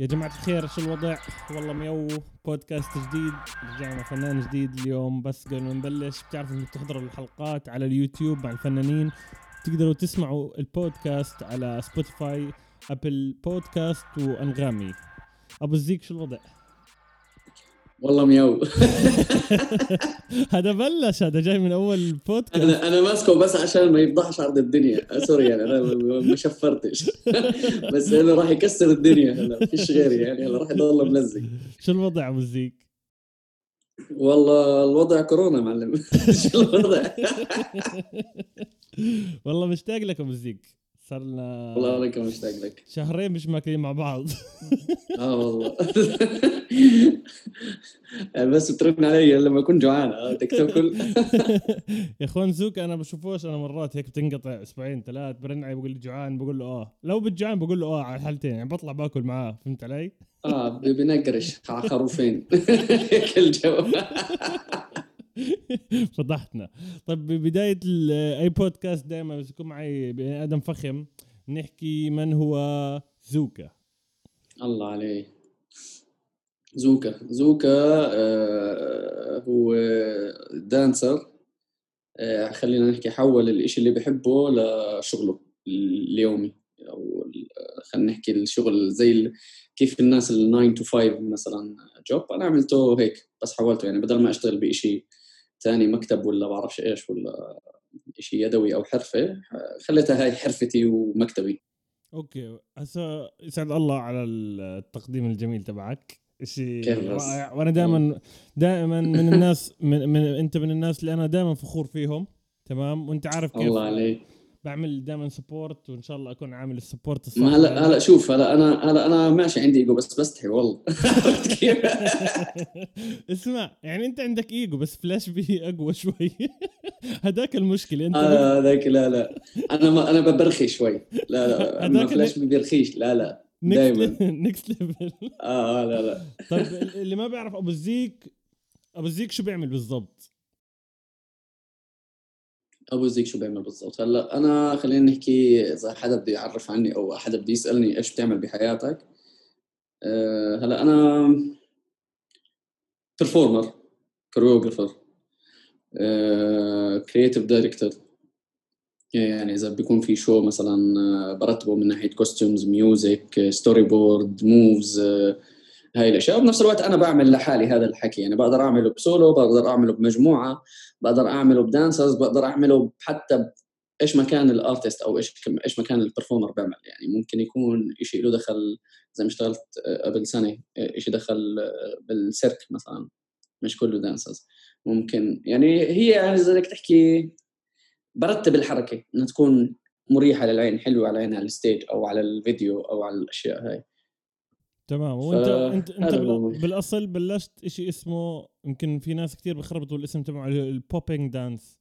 يا جماعة الخير شو الوضع؟ والله ميو بودكاست جديد رجعنا فنان جديد اليوم بس قبل ما نبلش بتعرفوا انكم تحضروا الحلقات على اليوتيوب مع الفنانين تقدروا تسمعوا البودكاست على سبوتيفاي ابل بودكاست وأنغامي أبو الزيك شو الوضع؟ والله ميو هذا بلش هذا جاي من أول بودكاست أنا أنا ماسكه بس عشان ما يفضحش عرض الدنيا. sorry يعني أنا ما شفرتش. بس انه راح يكسر الدنيا هلا فيش غيري يعني هلا راح يضل ملزق. شو الوضع أبو الزيك؟ والله الوضع كورونا معلم. شو الوضع؟ والله مشتاق لك أبو الزيك. صار لنا والله أنا كمان مشتاق لك. شهرين مش ماكلين مع بعض. آه والله. بس بترن علي لما أكون جوعان آه، بدك تاكل يا أخوان زوك أنا بشوفوش أنا مرات هيك بتنقطع أسبوعين ثلاث برن علي بقول لي جوعان بقول له آه. لو بتجوعان بقول له آه على الحالتين يعني بطلع باكل معاه فهمت علي؟ آه بنقرش على خروفين. هيك الجو. فضحتنا. طيب ببداية أي بودكاست دائما بس يكون معي بني آدم فخم نحكي من هو زوكا. الله عليه زوكا. زوكا آه، هو dancer. آه، خلينا نحكي حول الإشي اللي بحبه لشغله اليومي. أو خلينا نحكي الشغل زي كيف الناس ال 9 to 5 مثلا job أنا عملته هيك بس حولته يعني بدل ما أشتغل بشيء ثاني مكتب ولا بعرفش إيش ولا شيء يدوي أو حرفة خليتها هاي حرفتي ومكتبي. okay. هسا يسعد الله على التقديم الجميل تبعك. شيء؟ رائع. وأنا دائما دائما من الناس من, من أنت من الناس اللي أنا دائما فخور فيهم. تمام؟ وأنت عارف كيف. الله عليك. بعمل دائما support وإن شاء الله أكون عامل ال support الصح. ما هلا هلا شوف هلا أنا هلا أنا ماشي عندي ايجو بس بستحي والله؟ اسمع يعني أنت عندك ايجو بس فلاش بي أقوى شوي. هذاك المشكلة أنت آه هذاك لا لا. أنا ما أنا ببرخي شوي. لا لا هذاك فلاش بيرخيش. لا لا. دايما. next level آه لا لا. طيب اللي ما بيعرف أبو الزيك أبو الزيك شو بيعمل بالضبط؟ أبو زيك شو بيعمل بالضبط؟ هلأ أنا خلينا نحكي إذا حدا بده يعرف عني أو حدا بده يسألني إيش بتعمل بحياتك آه هلأ أنا performer choreographer creative director يعني إذا بيكون في show مثلا آه، برتبه من ناحية costumes music storyboard moves هاي الأشياء. وبنفس الوقت أنا بعمل لحالي هذا الحكي. يعني بقدر أعمله بسولو بقدر أعمله بمجموعة بقدر أعمله ب dancers بقدر أعمله حتى إيش ما كان ال artist أو إيش إيش ما كان ال performer بيعمل. يعني ممكن يكون شيء له دخل زي ما اشتغلت آه، قبل سنة شيء دخل آه، بالسيرك مثلا. مش كله dancers ممكن. يعني هي يعني زي بدك تحكي برتب الحركة إنها تكون مريحة للعين حلوة على العين على ال stage أو على الفيديو أو على الأشياء هاي. تمام وانت انت انت. بالأصل بلشت شيء اسمه يمكن في ناس كثير بخربطوا الاسم تبعه ال popping dance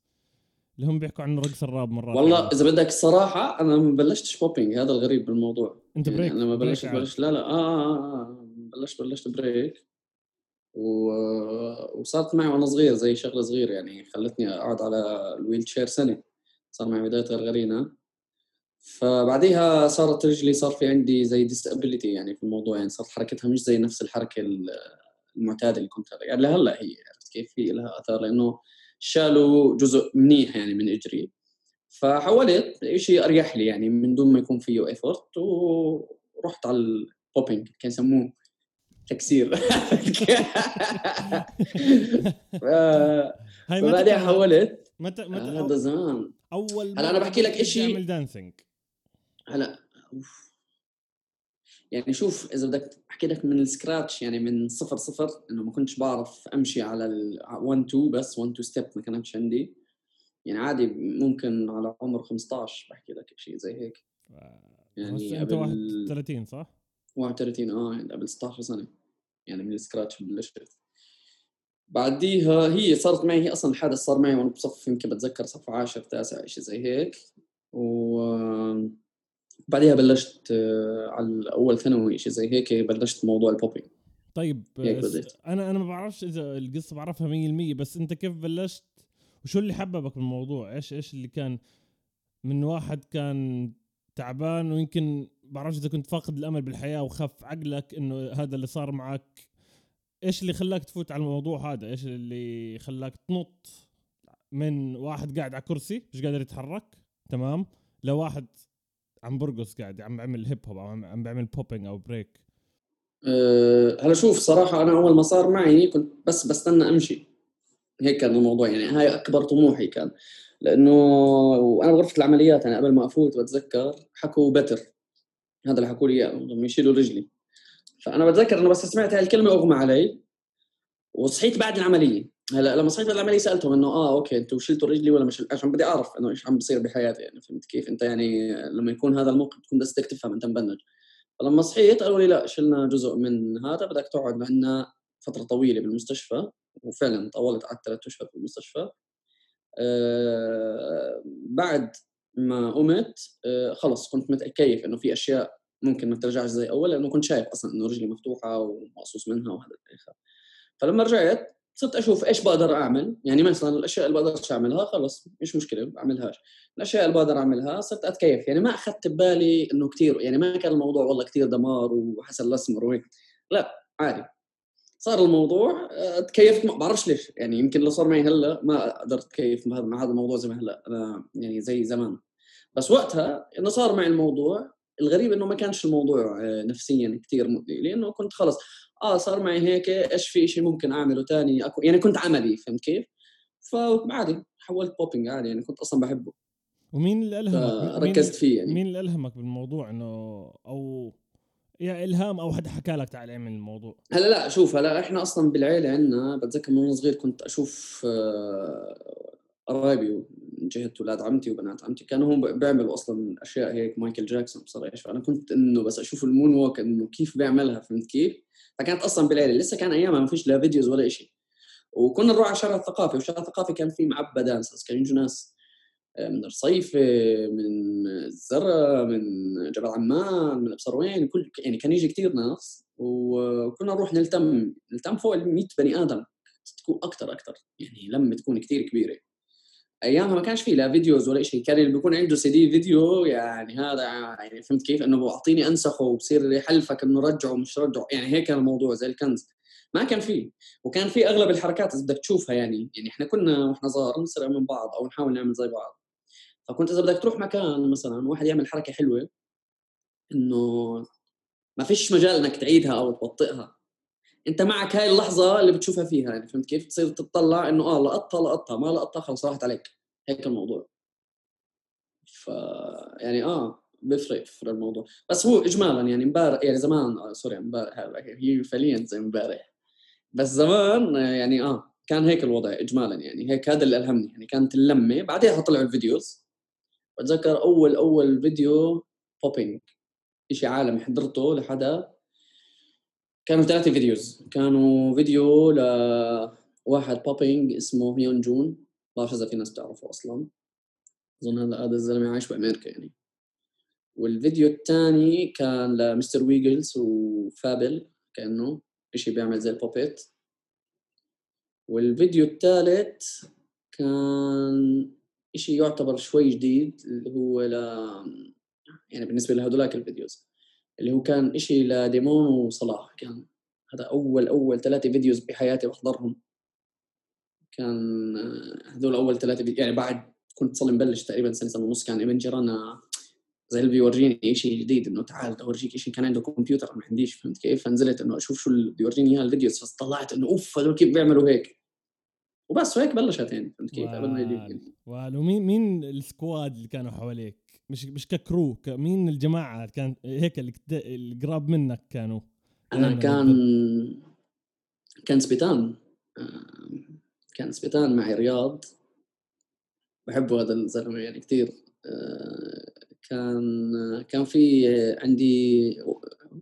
اللي هم بيحكوا عنه رقص الراب مرات والله يعني. إذا بدك الصراحه أنا ما بلشتش popping هذا الغريب بالموضوع أنت يعني break أنا ما بلشت. بلشت لا لا آه, آه, آه بلشت بلشت break و... وصارت معي وأنا صغير زي شغلة صغيرة يعني خلتني أقعد على ال wheelchair سنة صار معي بداية غرغرينه فبعديها صارت رجلي صار في عندي زي disability يعني في الموضوع يعني صارت حركتها مش زي نفس الحركة ال- المعتادة اللي كنت يعني لهلأ هي عرفت كيف؟ في لها آثار لأنه شالوا جزء منيح يعني من إجري. فحولت شيء أريح لي يعني من دون ما يكون فيه effort ورحت على ال popping كان يسموه تكسير. هاي متى حولت متى متى هذا زمان. أول هلأ مرة بحكي لك إشي- تعمل dancing هلأ أوف. يعني شوف إذا بدك أحكي لك من ال scratch يعني من صفر صفر إنه ما كنتش بعرف أمشي على ال 1 2 بس 1 2 step ما كانتش عندي. يعني عادي ممكن على عمر 15 بحكي لك شيء زي هيك. يعني يعني أنت قبل 31 صح؟ 31 آه يعني قبل 16 سنة. يعني من ال scratch بلشت. بعديها هي صارت معي هي أصلا الحادث صار معي وأنا بصف يمكن بتذكر صف 10 تاسع شيء زي هيك. و بعديها بلشت آه، على اول ثانوي شيء زي هيك بلشت موضوع ال popping طيب بديت. أنا أنا ما بعرفش إذا القصة بعرفها 100% بس أنت كيف بلشت؟ وشو اللي حببك بالموضوع؟ إيش إيش اللي كان من واحد كان تعبان ويمكن بعرفش إذا كنت فاقد الأمل بالحياة وخف عقلك إنه هذا اللي صار معك. إيش اللي خلاك تفوت على الموضوع هذا؟ إيش اللي خلاك تنط من واحد قاعد على كرسي مش قادر يتحرك؟ تمام. لواحد عم برقص قاعد عم بعمل hip hop أو عم بعمل popping أو break أه هلا شوف صراحة أنا أول ما صار معي كنت بس بستنى أمشي. هيك كان الموضوع يعني هاي أكبر طموحي كان. لأنه وأنا بغرفة العمليات يعني قبل ما أفوت بتذكر حكوا بتر هذا اللي حكوا لي لما يشيلوا رجلي. فأنا بتذكر إنه بس سمعت هاي الكلمة أغمى علي وصحيت بعد العملية. هلا لما صحيت العملية سألتهم إنه آه أوكي أنتوا شلتوا رجلي ولا مش؟ عشان بدي أعرف إنه إيش عم بصير بحياتي يعني فهمت كيف؟ أنت يعني لما يكون هذا الموقف تكون بس بدك تفهم أنت مبنج فلما صحيت قالوا لي لا شلنا جزء من هذا بدك تقعد معنا فترة طويلة بالمستشفى وفعلا طولت قعدت ثلاث أشهر في المستشفى آه بعد ما قمت آه خلص كنت متكيف إنه في أشياء ممكن ما ترجعش زي أول لأنه كنت شايف أصلا إنه رجلي مفتوحة ومقصوص منها وهذا فلما رجعت صرت أشوف إيش بقدر أعمل. يعني مثلا الأشياء اللي بقدرش أعملها خلص مش مشكلة بعملهاش. الأشياء اللي بقدر أعملها صرت أتكيف. يعني ما أخذت ببالي إنه كثير يعني ما كان الموضوع والله كثير دمار وحسن الأسمر وهيك. لا عادي. صار الموضوع تكيفت ما بعرفش ليش. يعني يمكن لو صار معي هلأ ما قدرت أتكيف مع هذا الموضوع زي ما هلأ. أنا يعني زي زمان. بس وقتها إنه صار معي الموضوع الغريب إنه ما كانش الموضوع نفسيا كثير مؤذي لأنه كنت خلص آه صار معي هيك إيش في شيء ممكن أعمله ثاني أكو يعني كنت عملي فهمت كيف؟ فعادي حولت بوبينج عادي يعني كنت أصلا بحبه ومين اللي ألهمك؟ ركزت فيه يعني مين اللي ألهمك بالموضوع إنه أو يا إلهام أو حدا حكى لك تعال اعمل الموضوع هلأ لا شوف هلأ إحنا أصلا بالعيلة عندنا بتذكر من صغير كنت أشوف آه، قرايبي من جهه أولاد عمتي وبنات عمتي كانوا هم بيعملوا أصلا أشياء هيك مايكل جاكسون بصراحة فانا كنت إنه بس أشوف ال moonwalk إنه كيف بيعملها فهمت كيف؟ فكانت أصلا بالليل لسه كان أيامها ما فيش لا videos ولا شيء وكنا نروح على الشارع الثقافي والشارع الثقافي كان فيه معبى dancers كانوا يجوا ناس آه، من الرصيفة من الزرقا من جبل عمان من ابصر وين كل يعني كان يجي كثير ناس. وكنا نروح نلتم نلتم فوق ال 100 بني آدم. تكون أكثر أكثر يعني لما تكون كثير كبيرة. ايامها ما كانش في لا videos ولا شيء. كان اللي بيكون عنده سي دي فيديو يعني هذا يعني فهمت كيف؟ إنه اعطيني أنسخه وبصير يحلفك إنه رجعه مش رجعه. يعني هيك كان الموضوع زي الكنز. ما كان في وكان في أغلب الحركات إذا بدك تشوفها يعني. يعني إحنا كنا وإحنا صغار نسرق من بعض أو نحاول نعمل زي بعض. فكنت إذا بدك تروح مكان مثلا واحد يعمل حركة حلوة إنه ما فيش مجال إنك تعيدها أو تبطئها. أنت معك هاي اللحظة اللي بتشوفها فيها يعني فهمت كيف؟ تصير تطلع إنه آه لقطها لقطها ما لقطها خلص راحت عليك. هيك الموضوع. ف يعني آه بيفرق في الموضوع. بس هو اجمالا يعني امبارح يعني زمان آه sorry امبارح هي فعليا زي امبارح. بس زمان يعني آه كان هيك الوضع اجمالا يعني. هيك هذا اللي ألهمني يعني. كانت اللمة بعدها طلعوا ال videos. بتذكر أول أول فيديو popping شيء عالمي حضرته لحدا كانوا ثلاثة videos. كانوا فيديو لواحد popping اسمه Hyun Joon ما بعرف اذا في ناس بتعرفه أصلا. أظن هذا هذا الزلمة عايش بأمريكا يعني. والفيديو الثاني كان ل Mr. Wiggles و Fable كأنه شيء بيعمل زي ال puppet. والفيديو الثالث كان شيء يعتبر شوي جديد اللي هو ل يعني بالنسبة لهدولاك ال videos. اللي هو كان إشي لديمون وصلاح. كان هذا أول أول ثلاثة videos بحياتي بحضرهم. كان هذول أول ثلاثة فيديو يعني بعد كنت صار مبلش تقريبا سنة سنة ونص. كان ابن جيرانا زي اللي بيورجيني شيء جديد إنه تعال بدي اورجيك شيء كان عنده كمبيوتر ما عنديش. فهمت كيف؟ فنزلت إنه أشوف شو اللي بيورجيني إياه ال videos. فطلعت إنه أوف هذول كيف بيعملوا هيك؟ وبس وهيك بلشت يعني. فهمت كيف؟ قبل ما يجي ومين مين ال squad اللي كانوا حواليك؟ مش مش ك crew مين الجماعة كان هيك اللي قراب منك كانوا؟ أنا كان كان سبيتان كان سبيتان معي رياض. بحبه هذا الزلمة يعني كثير كان كان في عندي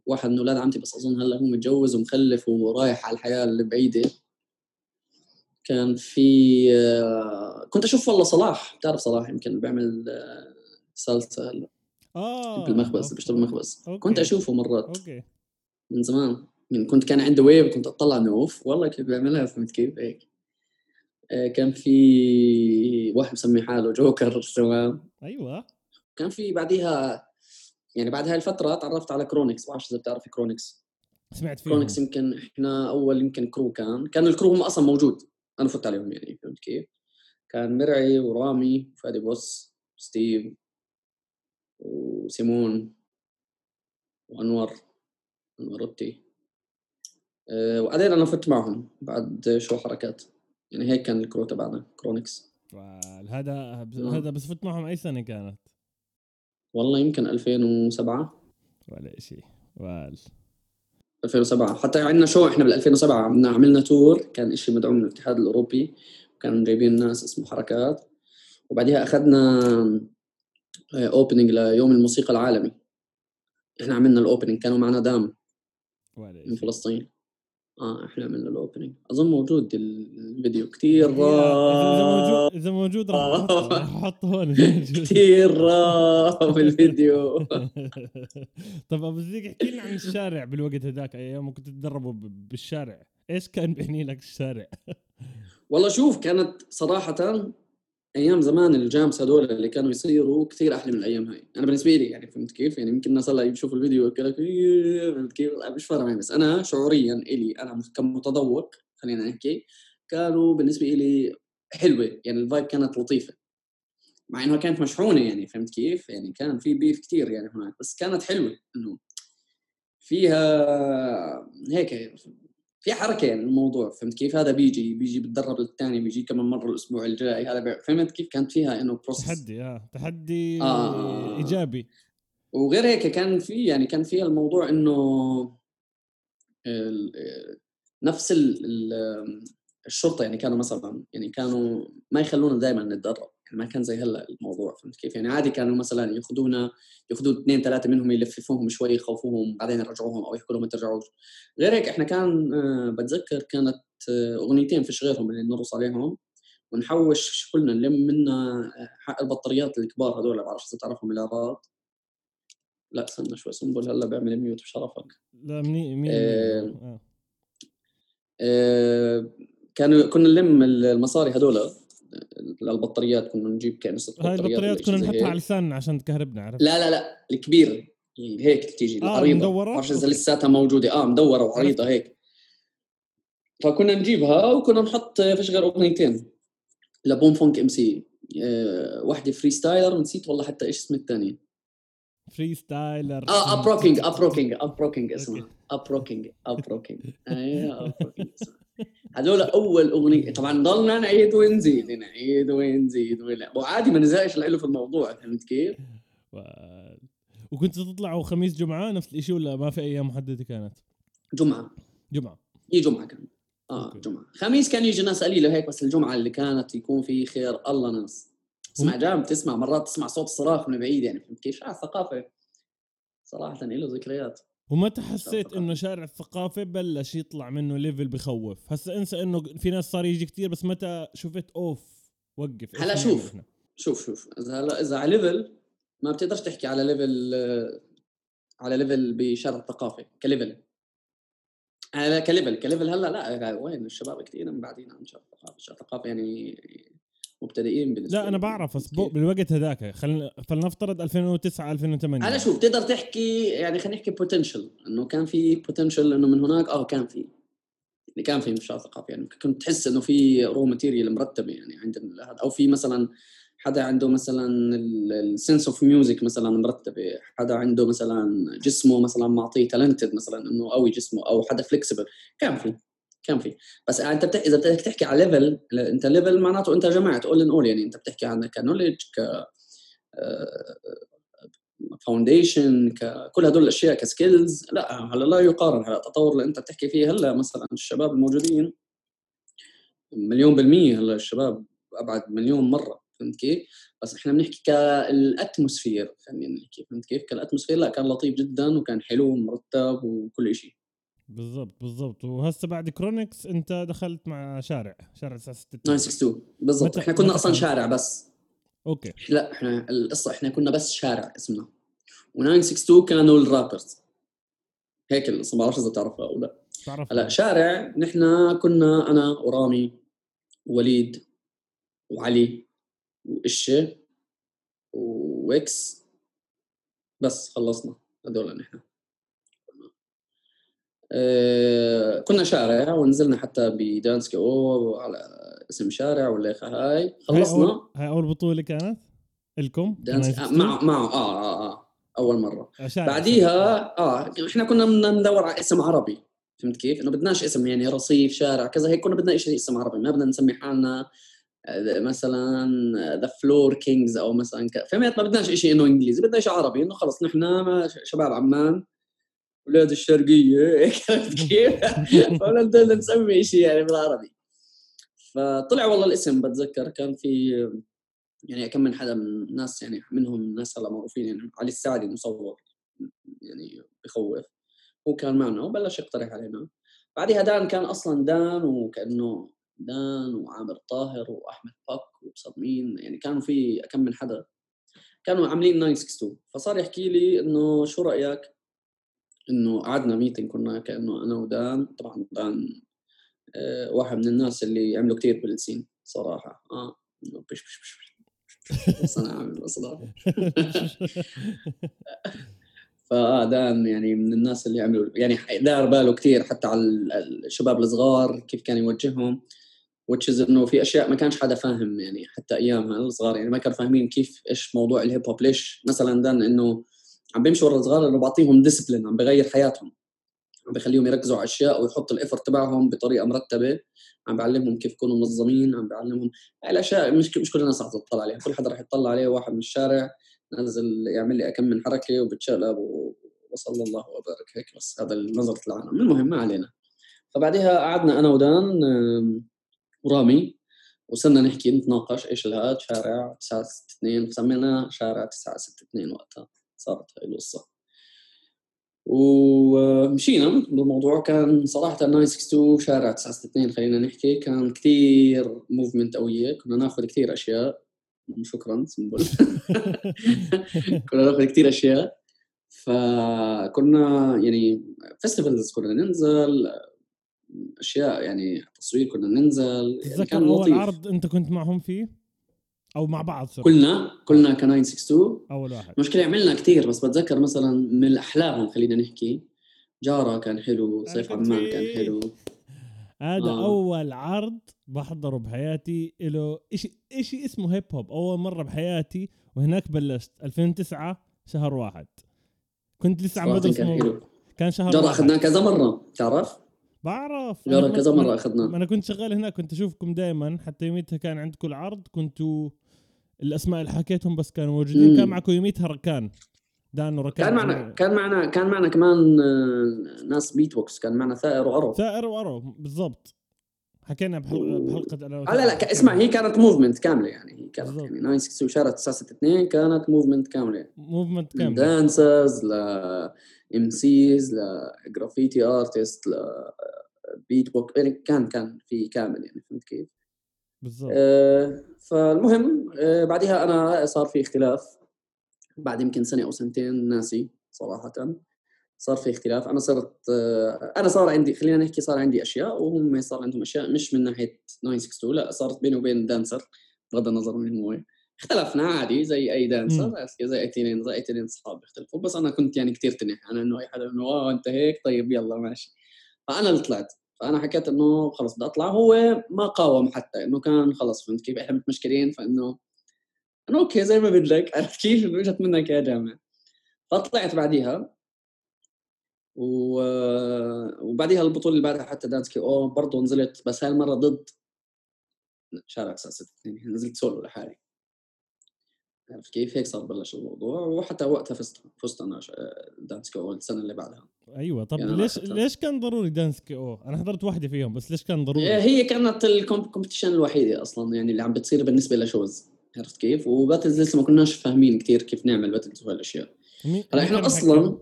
واحد من أولاد عمتي بس أظن هلا هو متجوز ومخلف ورايح على الحياة البعيدة. كان في كنت أشوف والله صلاح بتعرف صلاح يمكن بيعمل صلصه هلا آه بالمخبز بيشتغل بالمخبز كنت أشوفه مرات. okay. من زمان. يعني كنت كان عنده wave كنت أطلع إنه أوف والله كيف بيعملها فهمت كيف؟ هيك. آه كان في واحد مسمي حاله جوكر تمام. أيوه. كان في بعديها يعني بعد هاي الفترة تعرفت على كرونكس ما بعرف إذا بتعرفي كرونكس سمعت فيه كرونكس يمكن إحنا أول يمكن crew كان. كان ال crew هم أصلا موجود. أنا فت عليهم يعني فهمت كيف؟ كان مرعي ورامي وفادي بوس ستيف. وسيمون وأنور أنور روتي أه وبعدين أنا فت معهم بعد شو حركات. يعني هيك كان ال crew تبعنا كرونكس هذا هذا بس فت معهم أي سنة كانت؟ والله يمكن 2007 ولا شيء وال 2007 حتى عندنا شو إحنا بال 2007 عملنا عملنا tour كان شيء مدعوم من الاتحاد الأوروبي. كانوا جايبين ناس اسمه حركات. وبعديها أخذنا opening ليوم الموسيقى العالمي. إحنا عملنا ال opening كانوا معنا دام من فلسطين. آه إحنا عملنا ال opening أظن موجود الفيديو. كثير إذا موجود إذا موجود راح أحطه هون كثير راب الفيديو. طب أبو زيك احكي لنا عن الشارع بالوقت هذاك أيام كنت تتدربوا بالشارع. إيش كان بيعني لك الشارع؟ والله شوف كانت صراحة أيام زمان الجامس هذول اللي كانوا يصيروا كثير أحلى من الأيام هاي. أنا بالنسبة لي يعني فهمت كيف؟ يعني يمكن الناس هلأ يشوفوا الفيديو يقول لك إيه، فهمت كيف؟ مش فارقه معي بس أنا شعوريا إلي أنا كمتذوق خلينا نحكي كانوا بالنسبة لي حلوة يعني ال vibe كانت لطيفة. مع إنها كانت مشحونة يعني فهمت كيف؟ يعني كان في beef كثير يعني هناك بس كانت حلوة إنه فيها هيك في حركة يعني الموضوع فهمت كيف؟ هذا بيجي بيجي بتدرب الثاني بيجي كمان مرة الأسبوع الجاي هذا فهمت كيف؟ كانت فيها إنه process تحدي آه تحدي آه. إيجابي. وغير هيك كان في يعني كان فيها الموضوع إنه نفس الشرطة يعني كانوا مثلا يعني كانوا ما يخلونا دائما نتدرب. ما كان زي هلا الموضوع فهمت كيف يعني عادي كانوا مثلا ياخذونا ياخذوا اثنين ثلاثة منهم يلففوهم شوي يخوفوهم بعدين يرجعوهم أو يحكوا لهم ما ترجعوش غير هيك إحنا كان آه، بتذكر كانت آه، أغنيتين فيش غيرهم اللي نرقص عليهم ونحوش كلنا نلم منا آه، حق البطاريات الكبار هذول ما بعرف إذا تعرفهم الاباط لا استنى شوي سنبل هلا بيعمل ميوت بشرفك لا مني مين آه. آه. كانوا كنا نلم المصاري هذول البطاريات كنا نجيب كنس هاي البطاريات كنا نحطها على لساننا عشان تكهربنا عرفت؟ لا لا لا الكبيره هيك تيجي آه العريضة. مدورة؟ ما بعرف إذا لساتها موجودة. آه مدورة وعريضة هيك. فكنا نجيبها وكنا نحط فيش غير أغنيتين. ل Bomfunk MC's. أه واحدة Freestyler ونسيت والله حتى إيش اسم الثانية Freestyler آه uprocking up rocking uprocking اسمها. uprocking uprocking أيوه uprocking هذول أول أغنية. طبعا ضلنا نعيد ونزيد نعيد ونزيد وعادي ما نزهقش له في الموضوع فهمت كيف؟ و... وكنت تطلعوا خميس جمعة نفس الشيء ولا ما في أيام محددة كانت؟ جمعة. جمعة. إي جمعة كان. آه okay. جمعة. خميس كان يجي ناس قليلة هيك بس الجمعة اللي كانت يكون في خير الله ناس. تسمع jam تسمع مرات تسمع صوت الصراخ من بعيد يعني فهمت كيف؟ ثقافة. صراحة له ذكريات. ومتى حسيت إنه شارع الثقافه بلش يطلع منه level بخوف. هسا انسى إنه في ناس صار يجي كثير بس متى شفت أوف وقف هلا شوف شوف شوف. إذا هلا إذا على level ما بتقدرش تحكي على level على level بشارع الثقافه ك level على ك level ك level هلا لا وين الشباب كثير من بعدين عن شارع الثقافه شارع الثقافه يعني مبتدئين بالنسبة لا أنا بعرف بس بالوقت هذاك. خلينا فلنفترض 2009 2008 أنا شوف بتقدر تحكي يعني خلينا نحكي potential إنه كان في potential إنه من هناك آه كان في. يعني كان في نشاط ثقافي. يعني كنت تحس إنه في raw material مرتبه يعني عند أو في مثلا حدا عنده مثلا ال sense of music مثلا مرتبه حدا عنده مثلا جسمه مثلا معطيه talented مثلا إنه قوي جسمه أو حدا flexible كان في. كان في بس انت بتحكي إذا بدك تحكي على level انت level معناته انت جمعت اول ان اول يعني انت بتحكي عن knowledge ك foundation آه، كل هدول الأشياء ك skills لا هلا لا يقارن هلا التطور اللي انت بتحكي فيه هلا مثلا الشباب الموجودين مليون بالمية هلا الشباب أبعد مليون مرة فهمت كيف؟ بس إحنا بنحكي كال atmosphere خلينا نحكي فهمت كيف؟ كال atmosphere لا كان لطيف جدا وكان حلو ومرتب وكل شيء بالضبط بالضبط. وهسه بعد كرونكس أنت دخلت مع شارع شارع 962 بالضبط. إحنا كنا أصلا شارع بس. okay. لا إحنا القصة إحنا كنا بس شارع اسمنا. و962 كانوا ال rappers هيك القصة ما بعرف إذا تعرفها أو لا. بعرف هلا شارع نحن كنا أنا ورامي ووليد وعلي وإشة وإكس. بس خلصنا هذول نحن. كنا شارع ونزلنا حتى بدانسكي أو على اسم شارع ولا هاي. خلصنا. هاي أول بطولة كانت؟ لكم دانس آه مع مع آه آه آه. أول مرة. بعديها آه إحنا كنا بدنا ندور على اسم عربي. فهمت كيف؟ إنه بدناش اسم يعني رصيف شارع كذا هيك كنا بدنا شيء اسم عربي. ما بدنا نسمي حالنا آه، مثلا the floor kings أو مثلا فهمت؟ ما بدناش شيء إنه إنجليزي بدنا شيء عربي. إنه خلص نحن شباب عمان. أولاد الشرقية هيك كيف؟ فبدنا نسمي شيء يعني بالعربي. فطلع والله الاسم بتذكر كان في يعني كم من حدا من الناس يعني منهم ناس هلا معروفين يعني علي السعدي مصور يعني بخوف. هو كان معنا وبلش يقترح علينا. بعدها دان كان أصلا دان وكأنه دان وعامر طاهر وأحمد باك وصمين يعني كانوا في كم من حدا. كانوا عاملين 962 فصار يحكي لي إنه شو رأيك انه قعدنا ميتنج كنا كانه أنا ودان طبعا دان آه واحد من الناس اللي عملوا كثير بالسين صراحة آه بش بش بش بس أنا عامل أصلا فدان يعني من الناس اللي عملوا يعني دار باله كثير حتى على الشباب الصغار كيف كان يوجههم و teaches انه في اشياء ما كانش حدا فاهم يعني حتى ايامها الصغار يعني ما كانوا فاهمين كيف إيش موضوع ال hip hop ليش مثلا دان انه عم بيمشي ورا الصغار انه بعطيهم discipline عم بغير حياتهم. عم بخليهم يركزوا على اشياء ويحط ال effort تبعهم بطريقة مرتبة. عم بعلمهم كيف يكونوا منظمين عم بعلمهم هاي الأشياء مش مش كل الناس رح تطلع عليها. كل حدا رح يطلع عليه واحد من الشارع نازل يعمل لي كم من حركة وبتشقلب وصلى الله وبارك هيك بس هذا نظرة العالم. المهم ما علينا. فبعدها قعدنا أنا ودان ورامي وصرنا نحكي نتناقش إيش الهاد؟ شارع 962 سميناه شارع 962 وقتها. صارت هاي القصة. ومشينا. بالموضوع كان صراحة 962 شارع 962 خلينا نحكي. كان كثير موفمنت قوية. كنا ناخذ كثير أشياء. شكرا سنبل. كنا ناخذ كثير أشياء. فكنا يعني فيستيفالز كنا ننزل أشياء يعني تصوير كنا ننزل. يعني كان أول لطيف. عرض أنت كنت معهم فيه؟ أو مع بعض صرت. كلنا كلنا ك 962 أول واحد. المشكلة عملنا كثير بس بتذكر مثلا من احلاهم خلينا نحكي. جارة كان حلو صيف عمان كان حلو. هذا آه. أول عرض بحضره بحياتي له شيء شيء اسمه hip hop أول مرة بحياتي وهناك بلشت. 2009 شهر واحد. كنت لسه عم بدرس كان, حلو. كان شهر جارة أخذناه كذا مرة تعرف؟ بعرف. جارة كذا مرة أخذناه. أنا كنت شغال هناك كنت أشوفكم دائما حتى يوميتها كان عندكم العرض كنتوا الأسماء اللي حكيتهم بس كانوا موجودين. مم. كان معكم يوميتها ركان دان وركان كان معنا كان معنا كان معنا كمان آه، ناس بيت بوكس كان معنا ثائر وأرو. ثائر وأرو بالضبط. حكينا بحلقه بحلقة أنا لا لا اسمع هي كانت movement كاملة يعني. هي كانت بالضبط. يعني 962 وشارع 962 كانت موفمنت كاملة. موفمنت كاملة. dancers ل MCs ل graffiti artist ل beatbox يعني كان كان في كامل يعني فهمت كيف؟ بالضبط. آه فالمهم آه بعدها أنا صار في اختلاف. بعد يمكن سنة أو سنتين ناسي صراحة. صار في اختلاف. أنا صرت آه أنا صار عندي خلينا نحكي صار عندي أشياء وهم صار عندهم أشياء مش من ناحية 962 لا صارت بيني وبين dancer بغض النظر من هو. اختلفنا عادي زي أي dancer زي أي تنين زي أي تنين اصحاب بيختلفوا بس أنا كنت يعني كثير تنح. أنا إنه اي حدا إنه آه أنت هيك طيب يلا ماشي. فأنا اللي طلعت. فأنا حكيت إنه خلص بدي أطلع هو ما قاوم حتى إنه كان خلص فهمت كيف؟ إحنا متمشكلين فإنه إنه okay زي ما بدك عرفت كيف؟ اجت منك يا جامع. فطلعت بعديها و... وبعديها البطولة اللي بعدها حتى Dance KO برضه نزلت بس هاي المرة ضد شارع 962 نزلت سولو لحالي. عرفت كيف هيك صار بلش الموضوع وحتى وقتها فزت فزت أنا Dance KO السنة اللي بعدها أيوه طب يعني ليش ليش كان ضروري Dance KO؟ أنا حضرت واحدة فيهم بس ليش كان ضروري؟ هي كانت ال competition الوحيدة أصلا يعني اللي عم بتصير بالنسبة ل shows عرفت كيف؟ و battles لسه ما كناش فاهمين كثير كيف نعمل battles وهالاشياء هلا إحنا أصلا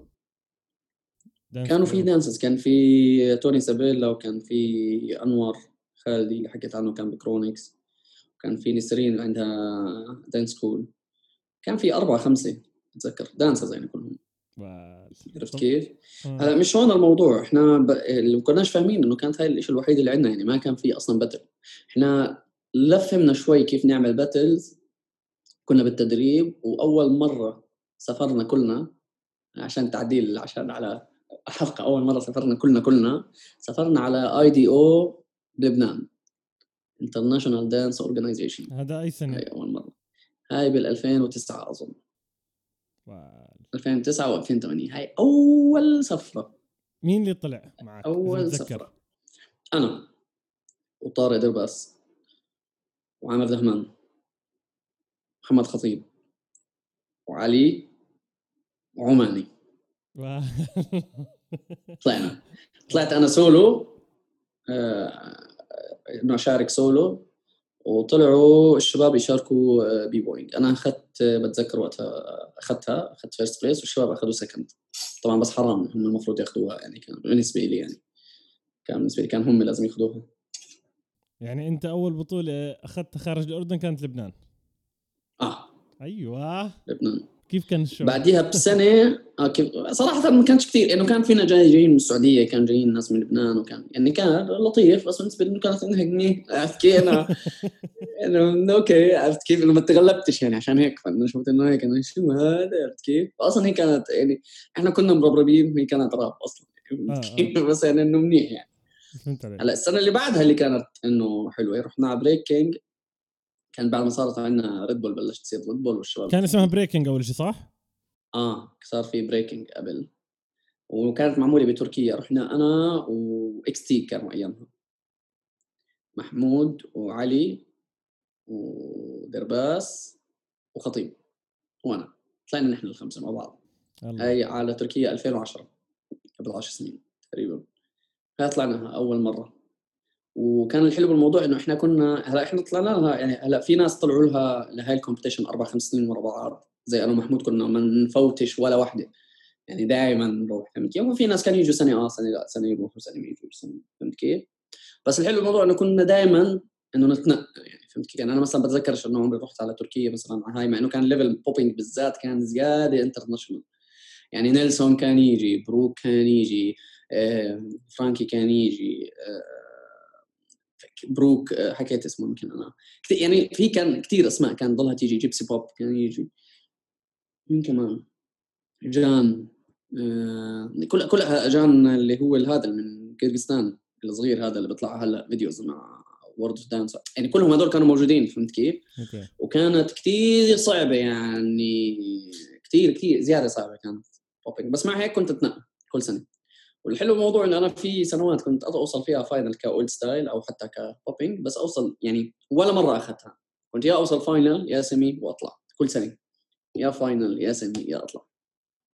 كانوا في dancers كان في توني سابيلا وكان في انور خالدي اللي حكيت عنه كان بكرونكس وكان في نسرين عندها dance school كان في أربعة خمسة أتذكر. dancers يعني كلهم. عرفت كيف؟ آه. هلا مش هون الموضوع. إحنا ب... اللي ما كناش فاهمين إنه كانت هاي الشيء الوحيد اللي عندنا يعني ما كان في أصلا battle إحنا لفهمنا شوي كيف نعمل battles كنا بالتدريب وأول مرة سافرنا كلنا عشان تعديل عشان على حلقه أول مرة سافرنا كلنا كلنا سافرنا على IDO بلبنان International Dance Organization هذا أي سنة؟ هاي أول مرة. هاي بال 2009 أظن. 2009 و2008 هاي أول سفرة. مين اللي طلع معك؟ أول سفرة. أنا. وطارق درباس. وعامر دهمان محمد خطيب. وعلي. وعماني. طلعنا. طلعت أنا سولو. آه، إنه أشارك سولو. وطلعوا الشباب يشاركوا آه، b-boying أنا أخذت بتذكر وقتها أخذتها أخذت first place والشباب أخذوا second طبعا بس حرام هم المفروض ياخذوها يعني كان بالنسبة لي يعني. كان بالنسبة لي كان هم لازم ياخذوها. يعني أنت أول بطولة أخذتها خارج الأردن كانت لبنان. آه. أيوه. لبنان. كيف كان ال show؟ بعديها بسنة آه صراحة ما كانش كثير إنه كان فينا جاي جايين من السعودية كان جايين ناس من لبنان وكان يعني كان لطيف بس بالنسبة لي كانت انهكني عرفت كيف أنا انه okay عرفت كيف إنه ما تغلبتش يعني عشان هيك فانا شفت إنه هيك أنا شو هذا عرفت كيف؟ أصلا هي كانت يعني إحنا كنا مربربين وهي كانت راب أصلا آه آه. بس يعني إنه منيح يعني فهمت عليك هلأ السنة اللي بعدها اللي كانت إنه حلوة رحنا على breaking كان بعد ما صارت عندنا Red Bull بلشت تصير Red Bull والشباب كان اسمها breaking أول شيء صح؟ آه صار في breaking قبل. وكانت معمولة بتركيا. رحنا أنا واكس تي كانوا أيامها. محمود وعلي ودرباس وخطيب. وأنا. طلعنا نحن الخمسة مع بعض. هاي على تركيا 2010 قبل 10 سنين تقريبا. هاي طلعناها أول مرة. وكان الحلو بالموضوع إنه إحنا كنا هلأ إحنا طلعنا لها يعني هلأ في ناس طلعوا لها لهي ال competition أربع خمس سنين ورا بعض زي أنا ومحمود كنا ما نفوتش ولا وحده يعني دائما نروح فهمت كيف؟ وفي ناس كانوا يجوا سنة آه سنة لا سنة يروحوا سنة ما يجوا فهمت كيف؟ بس الحلو بالموضوع إنه كنا دائما إنه نتنقل يعني فهمت كيف؟ يعني أنا مثلا بتذكرش إنه عمري رحت على تركيا مثلا هاي مع إنه كان level popping بالذات كان زيادة international يعني نيلسون كان يجي بروك كان يجي آه، فرانكي كان يجي آه، بروك آه، حكيت اسمه يمكن أنا. يعني في كان كثير أسماء كان ضلها تيجي جيبسي بوب كان يجي. مين كمان؟ جان آه كل كلها جان اللي هو هذا من كيرغستان الصغير هذا اللي بيطلع هلا videos مع World of Dance يعني كلهم هذول كانوا موجودين فهمت كيف؟ okay. وكانت كثير صعبة يعني كثير كثير زيادة صعبة كانت بس مع هيك كنت أتنقل كل سنة. والحلو الموضوع انه أنا في سنوات كنت اوصل فيها final ك old style أو حتى ك popping بس أوصل يعني ولا مرة أخذتها. كنت يا أوصل final يا semi وأطلع كل سنة. يا final يا semi يا أطلع.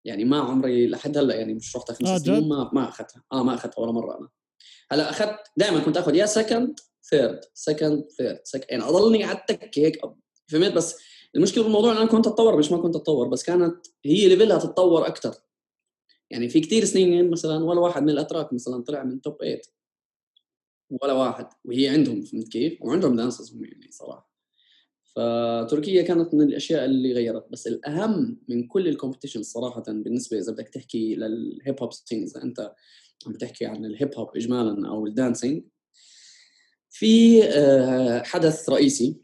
يعني ما عمري لحد هلأ يعني مش رحت خمس آه سنين ما ما أخذتها. آه ما أخذتها ولا مرة أنا. هلأ أخذت دائما كنت آخذ يا second third second third second يعني أضلني على التكه هيك فهمت؟ بس المشكلة بالموضوع إن أنا كنت أتطور مش ما كنت أتطور بس كانت هي level ها تتطور أكثر يعني في كثير سنين مثلا ولا واحد من الأتراك مثلا طلع من top 8 ولا واحد وهي عندهم فهمت كيف؟ وعندهم dancers هم يعني صراحة. فتركيا كانت من الأشياء اللي غيرت. بس الأهم من كل ال competition صراحة بالنسبة إذا بدك تحكي لل hip hop scene إذا أنت عم تحكي عن ال hip hop اجمالا أو ال dancing في آه، حدث رئيسي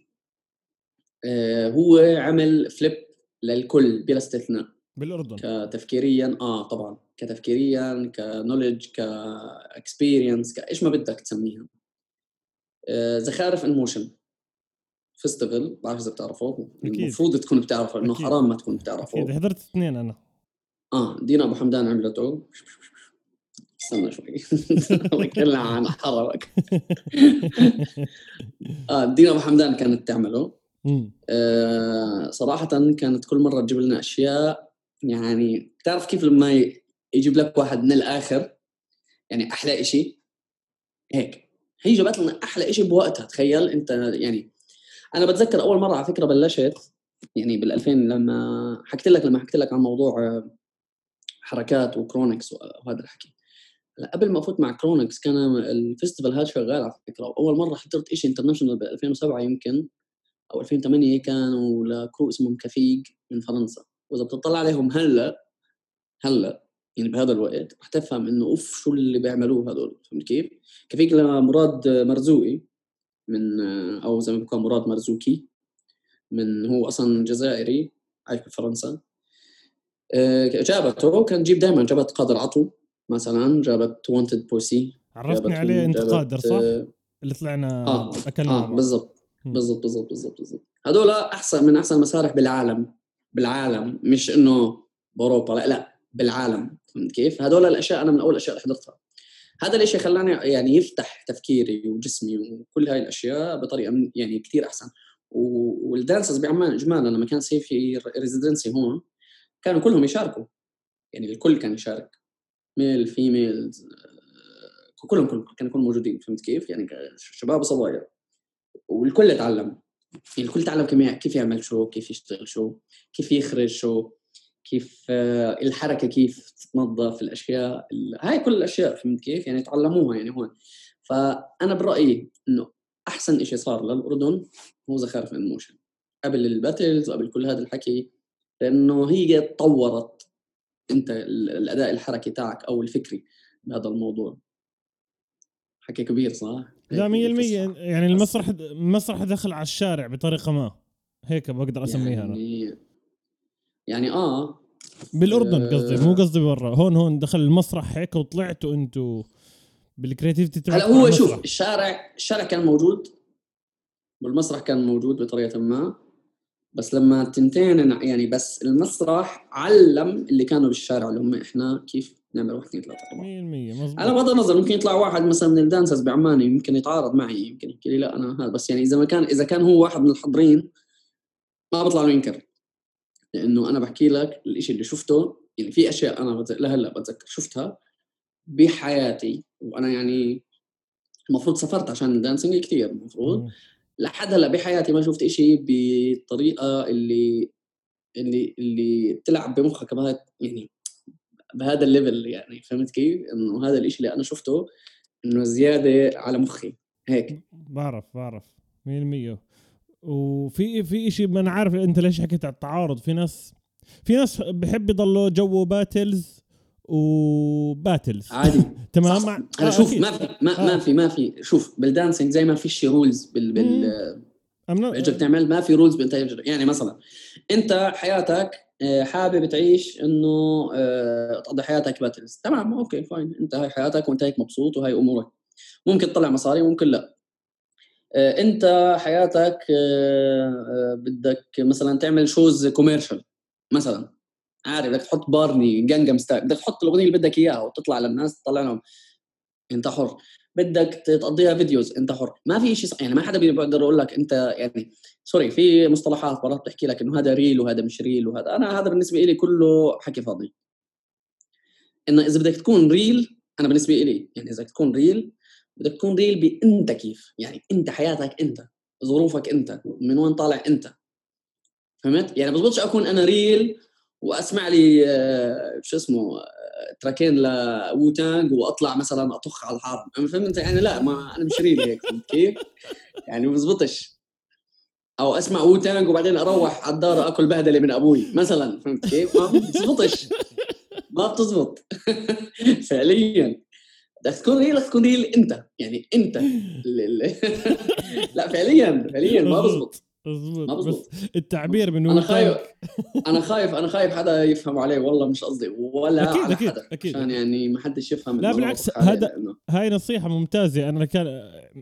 آه، هو عمل flip للكل بلا استثناء. بالأردن. كتفكيريا آه طبعا. كتفكيريا ك knowledge ك experience كايش ما بدك تسميها. آه زخارف in motion festival بعرف إذا بتعرفوه المفروض تكون بتعرفه إنه حرام ما تكون بتعرفه. أكيد حضرت اثنين أنا. آه دينا أبو حمدان عملته. استنى شوي. الله عن حرمك آه دينا أبو حمدان كانت تعمله. آه صراحة كانت كل مرة تجيب لنا أشياء يعني بتعرف كيف لما يجيب لك واحد من الآخر يعني أحلى شيء هيك. هي جابت لنا أحلى شيء بوقتها تخيل؟ أنت يعني أنا بتذكر أول مرة على فكرة بلشت يعني بال 2000 لما حكيت لك لما حكيت لك عن موضوع حركات وكرونكس وهذا الحكي. قبل ما أفوت مع كرونكس كان ال festival هذا شغال على فكرة. واول مرة حضرت شيء international ب 2007 يمكن أو 2008 كانوا ل crew اسمهم Käfig من فرنسا. وإذا بتطلع عليهم هلأ هلأ يعني بهذا الوقت رح تفهم إنه أوف شو اللي بيعملوه هذول فهمت كيف؟ Käfig لمراد مرزوقي من أو زي ما بيكون مراد مرزوقي من هو أصلا جزائري عايش بفرنسا آه، جابته كان تجيب دائما جابت قادر عطو مثلا جابت وونتد بوسي عرفتني عليه أنت قادر صح؟ اللي طلعنا آه أكلنا آه بالضبط بالضبط بالضبط بالضبط بالضبط هذول أحسن من أحسن المسارح بالعالم بالعالم مش إنه بأوروبا لا لا بالعالم فهمت كيف؟ هذول الأشياء أنا من أول الأشياء اللي حضرتها. هذا الإشي خلاني يعني يفتح تفكيري وجسمي وكل هاي الأشياء بطريقة يعني كثير أحسن. وال dancers بعمان اجمالا لما كان يصير في residency هون كانوا كلهم يشاركوا. يعني الكل كان يشارك. male female كلهم كلهم كانوا يكونوا موجودين فهمت كيف؟ يعني شباب وصبايا والكل يعني الكل تعلم كيف يعمل شو كيف يشتغل شو كيف يخرج شو كيف آه، الحركة كيف تتنظف الأشياء هاي كل الأشياء فهمت كيف؟ يعني تعلموها يعني هون. فأنا برأيي إنه أحسن شيء صار للأردن هو زخارف in motion قبل ال battles وقبل كل هذا الحكي لأنه هي طورت أنت الأداء الحركي تاعك أو الفكري بهذا الموضوع. حكي كبير صح؟ لا 100% يعني المسرح المسرح دخل على الشارع بطريقة ما. هيك بقدر أسميها يعني أنا. يعني آه. بالأردن قصدي مو قصدي برا. هون هون دخل المسرح هيك وطلعتوا أنتوا بال creativity هلا هو شوف الشارع الشارع كان موجود. والمسرح كان موجود بطريقة ما. بس لما تنتين يعني بس المسرح علم اللي كانوا بالشارع اللي هم إحنا كيف نعمل واحد اثنين ثلاثة أربعة 100% مظبوط. على بغض النظر ممكن يطلع واحد مثلا من ال dancers بعمان يمكن يتعارض معي يمكن يحكي لي لا أنا هذا بس يعني إذا ما كان إذا كان هو واحد من الحاضرين ما بطلع له ينكر لأنه أنا بحكي لك الشيء اللي شفته يعني في أشياء أنا لهلأ بتذكر شفتها بحياتي. وأنا يعني المفروض سافرت عشان ال dancing كثير المفروض. لحد هلأ بحياتي ما شفت شيء بالطريقة اللي اللي اللي بتلعب بمخك بهذا يعني بهذا ال level يعني فهمت كيف؟ إنه هذا الشيء اللي أنا شفته إنه زيادة على مخي هيك. بعرف بعرف 100% وفي في شيء ما أنا عارف أنت ليش حكيت على التعارض؟ في ناس في ناس بحب يضلوا جو battles و battles عادي. تمام. أنا شوف ما في ما, آه. ما في ما في. شوف بال dancing زي ما فيش rules بال بال بيجك تعمل ما في rules بانت يعني مثلا أنت حياتك آه، حابب تعيش إنه آه، تقضي حياتك battles تمام okay fine أنت هاي حياتك وانت هيك مبسوط وهي أمورك. ممكن تطلع مصاري ممكن لا. آه، أنت حياتك بدك مثلا تعمل shows commercial مثلا. عارف بدك تحط بارني Gangnam Style بدك تحط الأغنية اللي بدك إياها وتطلع للناس تطلع لهم. أنت حر. بدك تقضيها videos انت حر. ما في شيء يعني ما حدا بيقدر يقول لك انت يعني sorry في مصطلحات مرات بتحكي لك إنه هذا real وهذا مش real وهذا. أنا هذا بالنسبة لي كله حكي فاضي. إنه إذا بدك تكون real أنا بالنسبة لي يعني إذا تكون real بدك تكون real بانت كيف. يعني أنت حياتك أنت ظروفك أنت من وين طالع أنت. فهمت؟ يعني بزبطش أكون أنا real وأسمع لي آه، شو اسمه تراكين ل Wu-Tang وأطلع مثلا أطخ على الحرب فهمت يعني لا ما أنا مش real هيك. كيف؟ يعني ما بزبطش. أو أسمع Wu-Tang وبعدين أروح على الدار أكل بهدلة من أبوي مثلا. فهمت كيف؟ ما بتزبطش. ما بتزبط. فعليا. بدك تكون real تكون real أنت. يعني أنت. لا فعليا فعليا ما بزبط. مظبوط بس التعبير من أنا خايف. أنا خايف أنا خايف حدا يفهم علي والله مش قصدي. ولا أكيد على أكيد حدا. أكيد. عشان يعني ما حدش يفهم لا بالعكس هذا هاي نصيحة ممتازة. أنا كان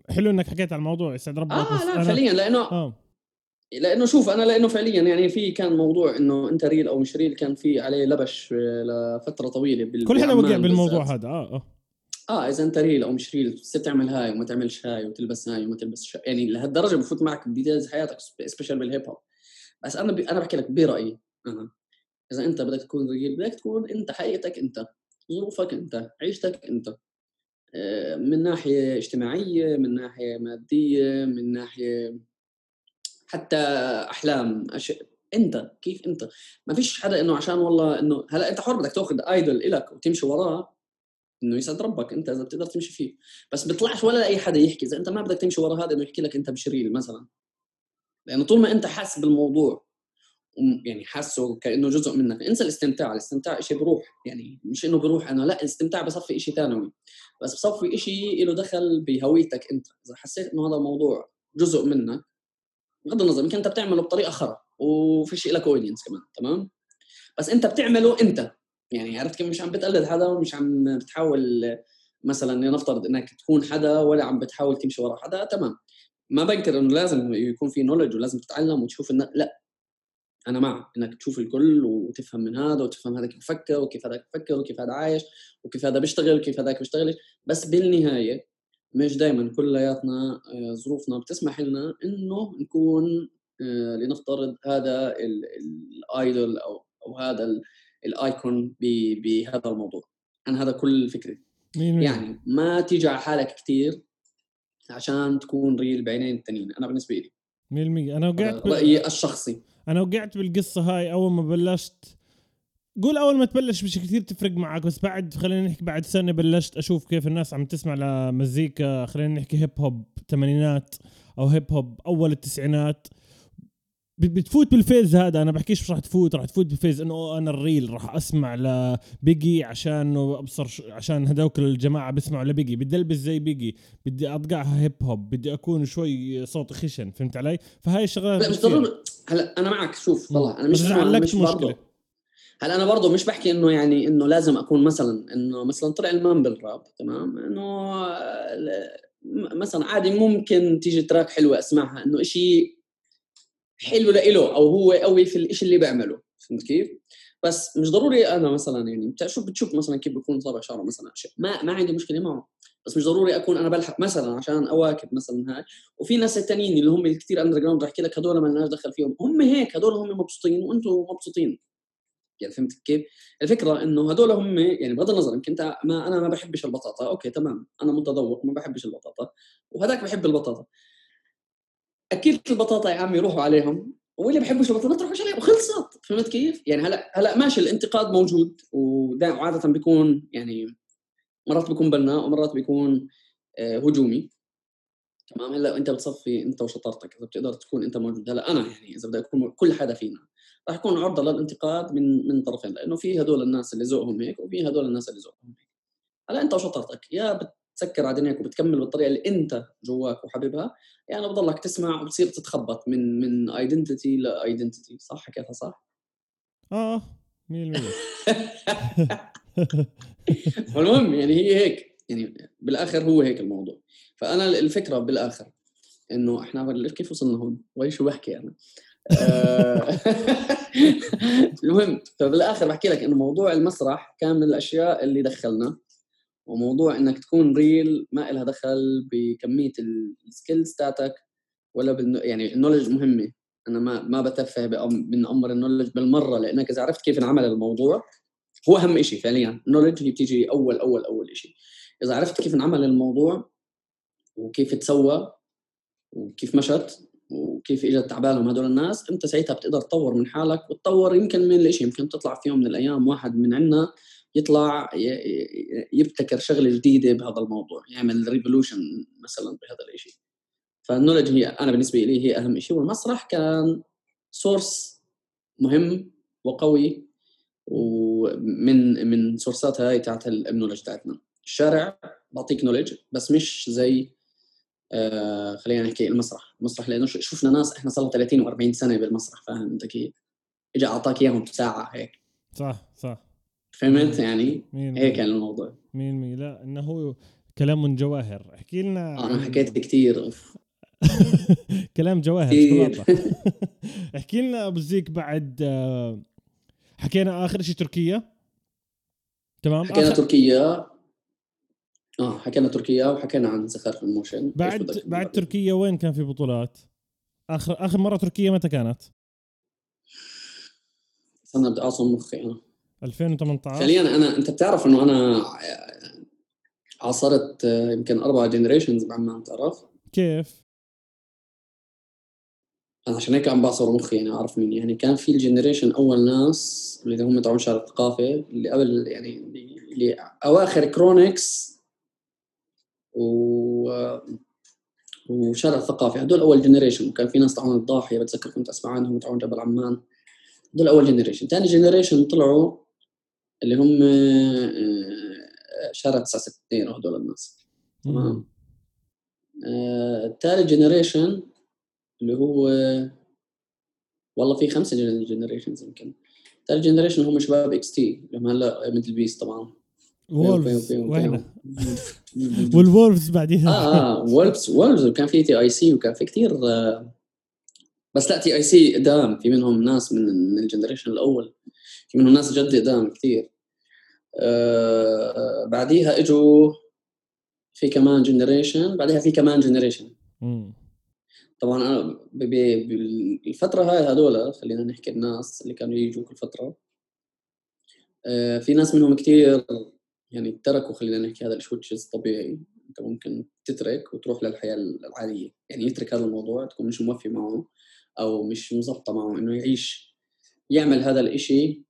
حلو إنك حكيت على الموضوع يسعد ربك آه لا فعليا. لأنه آه. لأنه شوف أنا لأنه فعليا يعني في كان موضوع إنه أنت real أو مش real كان في عليه لبش لفترة طويلة بال كل حدا وقع بالموضوع هذا. آه آه. آه إذا أنت real أو مش real تصير تعمل هاي وما تعملش هاي وتلبس هاي وما تلبس هاي يعني لهالدرجة بفوت معك ب details حياتك special بال hip hop بس أنا ب... أنا بحكي لك برأيي. أنا إذا أنت بدك تكون real بدك تكون أنت حقيقتك أنت ظروفك أنت عيشتك أنت. آه، من ناحية اجتماعية من ناحية مادية من ناحية حتى أحلام أشياء أنت كيف أنت؟ ما فيش حدا إنه عشان والله إنه هلا أنت حر بدك تأخذ ايدل إلك وتمشي وراه إنه يسعد ربك أنت إذا بتقدر تمشي فيه. بس بيطلعش ولا أي حدا يحكي إذا أنت ما بدك تمشي ورا هذا إنه يحكي لك أنت بشريل مثلا. لأنه طول ما أنت حاسس بالموضوع يعني حاسه كأنه جزء منك انسى الاستمتاع. الاستمتاع شيء بروح يعني مش إنه بروح أنا لا الاستمتاع بصفي شيء ثانوي. بس بصفي شيء له دخل بهويتك أنت. إذا حسيت إنه هذا الموضوع جزء منك بغض النظر يمكن أنت بتعمله بطريقة خرا وفيش لك اودينس كمان تمام؟ بس أنت بتعمله أنت. يعني عرفت كيف مش عم بتقلد حدا ومش عم بتحاول مثلا لنفترض إنك تكون حدا ولا عم بتحاول تمشي ورا حدا تمام. ما بنكر إنه لازم يكون في نولج ولازم تتعلم وتشوف الناس لا. أنا مع إنك تشوف الكل وتفهم من هذا وتفهم هذا كيف بفكر وكيف هذا بفكر وكيف هذا عايش وكيف هذا بيشتغل وكيف هذاك بيشتغل. بس بالنهاية مش دائما كلياتنا آه، ظروفنا بتسمح لنا إنه نكون آه، لنفترض هذا الايدول أو أو هذا الآيكون بهذا الموضوع أنا هذا كل فكرتي يعني ما تيجي على حالك كثير عشان تكون ريل بعينين التانيين أنا بالنسبة لي. 100% أنا وقعت رأيي الشخصي. أنا وقعت بالقصة هاي أول ما بلشت. قول أول ما تبلش مش كثير تفرق معك بس بعد خلينا نحكي بعد سنة بلشت أشوف كيف الناس عم تسمع لمزيكا خلينا نحكي هيب هوب ثمانينات أو hip hop أول التسعينات. بتفوت بال phase هذا. أنا بحكيش مش راح تفوت راح تفوت بال phase. إنه أنا ال real راح أسمع ل Biggie عشان أبصر عشان هذوك الجماعة بيسمعوا ل Biggie. بدي ألبس زي Biggie. بدي اطقعها hip hop. بدي أكون شوي صوتي خشن. فهمت علي؟ فهاي الشغلات لا مش ضروري هلا أنا معك. شوف والله أنا مش أنا مش برضه هلا أنا برضه مش بحكي إنه يعني إنه لازم أكون مثلا إنه مثلا طلع المان بالراب تمام؟ إنه مثلا عادي ممكن تيجي track حلوة أسمعها. إنه شيء حلو لإله أو هو قوي في الشيء اللي بيعمله فهمت كيف؟ بس مش ضروري أنا مثلا يعني شوف بتشوف مثلا كيف بيكون طابع شعره مثلا. ما ما عندي مشكلة معه. بس مش ضروري أكون أنا بلحق مثلا عشان أواكب مثلا هاي. وفي ناس التانيين اللي هم كثير underground بحكي لك هدول ما لناش دخل فيهم. هم هيك هدول هم مبسوطين وأنتم مبسوطين. يعني فهمت كيف؟ الفكرة إنه هدول هم يعني بغض النظر يمكن أنت ما أنا ما بحبش البطاطا. أوكي تمام. أنا متذوق ما بحبش البطاطا. وهذاك بحب البطاطا. أكيد البطاطا يا عمي روحوا عليهم واللي بحبش البطل ما تروحوش عليه وخلصت فهمت كيف؟ يعني هلا هلا ماشي الانتقاد موجود وعاده بيكون يعني مرات بيكون بناء ومرات بيكون آه، هجومي. تمام؟ هلا أنت بتصفي أنت وشطارتك إذا بتقدر تكون أنت موجود. هلا أنا يعني إذا بدي أكون كل حدا فينا راح يكون عرضة للانتقاد من من طرفين لأنه في هدول الناس اللي ذوقهم هيك وفي هدول الناس اللي ذوقهم هيك. هلا أنت وشطارتك يا تسكر على دنياك وبتكمل بالطريقة اللي أنت جواك وحاببها يعني بضلك تسمع وبتصير تتخبط من من identity ل identity صح حكيتها صح؟ آه 100% فالمهم يعني هي هيك يعني بالآخر هو هيك الموضوع فأنا الفكرة بالآخر إنه إحنا كيف وصلنا هون؟ وين شو بحكي أنا؟ آه، المهم فبالآخر بحكي لك إنه موضوع المسرح كان من الأشياء اللي دخلنا وموضوع إنك تكون real ما لها دخل بكمية ال skills تاعتك ولا بالن... يعني ال knowledge مهمة. أنا ما ما بتفه من أمر ال knowledge بالمرة لأنك إذا عرفت كيف انعمل الموضوع هو أهم شيء فعليا. ال knowledge هي بتيجي أول أول أول شيء إذا عرفت كيف انعمل الموضوع وكيف تسوى وكيف مشت وكيف إجت تعبالهم هدول الناس أنت ساعتها بتقدر تطور من حالك وتطور يمكن من الشيء يمكن تطلع في يوم من الأيام واحد من عندنا يطلع يبتكر شغلة جديدة بهذا الموضوع يعمل revolution مثلا بهذا الشيء فال knowledge هي أنا بالنسبة لي هي أهم شيء والمسرح كان source مهم وقوي ومن من source ات هاي تاعت ال knowledge تاعتنا. الشارع بعطيك knowledge بس مش زي آه خلينا نحكي المسرح. المسرح لأنه شفنا ناس إحنا صار 30 و40 سنة بالمسرح فاهم انت كيف اجى أعطاك إياهم بساعه هيك. صح صح. فهمت يعني؟ هيك كان الموضوع. مين مين لا إنه هو كلام من جواهر. احكي لنا أنا حكيت كثير كلام جواهر احكي لنا أبو زيك بعد آه، حكينا آخر شيء تركيا. تمام؟ حكينا آخر... تركيا. آه حكينا تركيا وحكينا عن زخارف الموشن بعد بعد تركيا وين كان في بطولات؟ اخر آخر مرة تركيا متى كانت؟ استنى بدي أعصر مخي أنا 2018 فعليا أنا أنت بتعرف إنه أنا عاصرت يمكن أربع generations بعمان تعرف؟ كيف؟ أنا عشان هيك عم بعصر مخي يعني أعرف مين يعني كان في ال generation أول ناس اللي هم تبعون شارع الثقافة اللي قبل يعني اللي أواخر كرونكس و وشارع الثقافي. هدول أول generation وكان في ناس طبعا الضاحية بتذكر كنت أسمع عنهم طبعا جبل عمان. هدول أول generation ثاني generation طلعوا اللي هم آه، شارع 962 وهدول الناس. تمام؟ ثالث generation اللي هو والله في خمسة generations يمكن. ثالث generation هم شباب XT لما هلا middle piece طبعا. وولفز والولفز بعديها. آه آه. Wolves Wolves وكان في TIC وكان في كثير آه بس لا TIC قدام في منهم ناس من من ال generation الأول. في منهم ناس جد قدام كثير آه بعديها إجوا في كمان generation. بعدها في كمان generation. طبعا أنا بالفترة هاي هذول خلينا نحكي الناس اللي كانوا يجوا كل فترة. آه في ناس منهم كثير يعني تركوا خلينا نحكي هذا ال switches طبيعي. أنت ممكن تترك وتروح للحياة العادية. يعني يترك هذا الموضوع تكون مش موفي معه أو مش مزبطه معه إنه يعيش يعمل هذا الإشي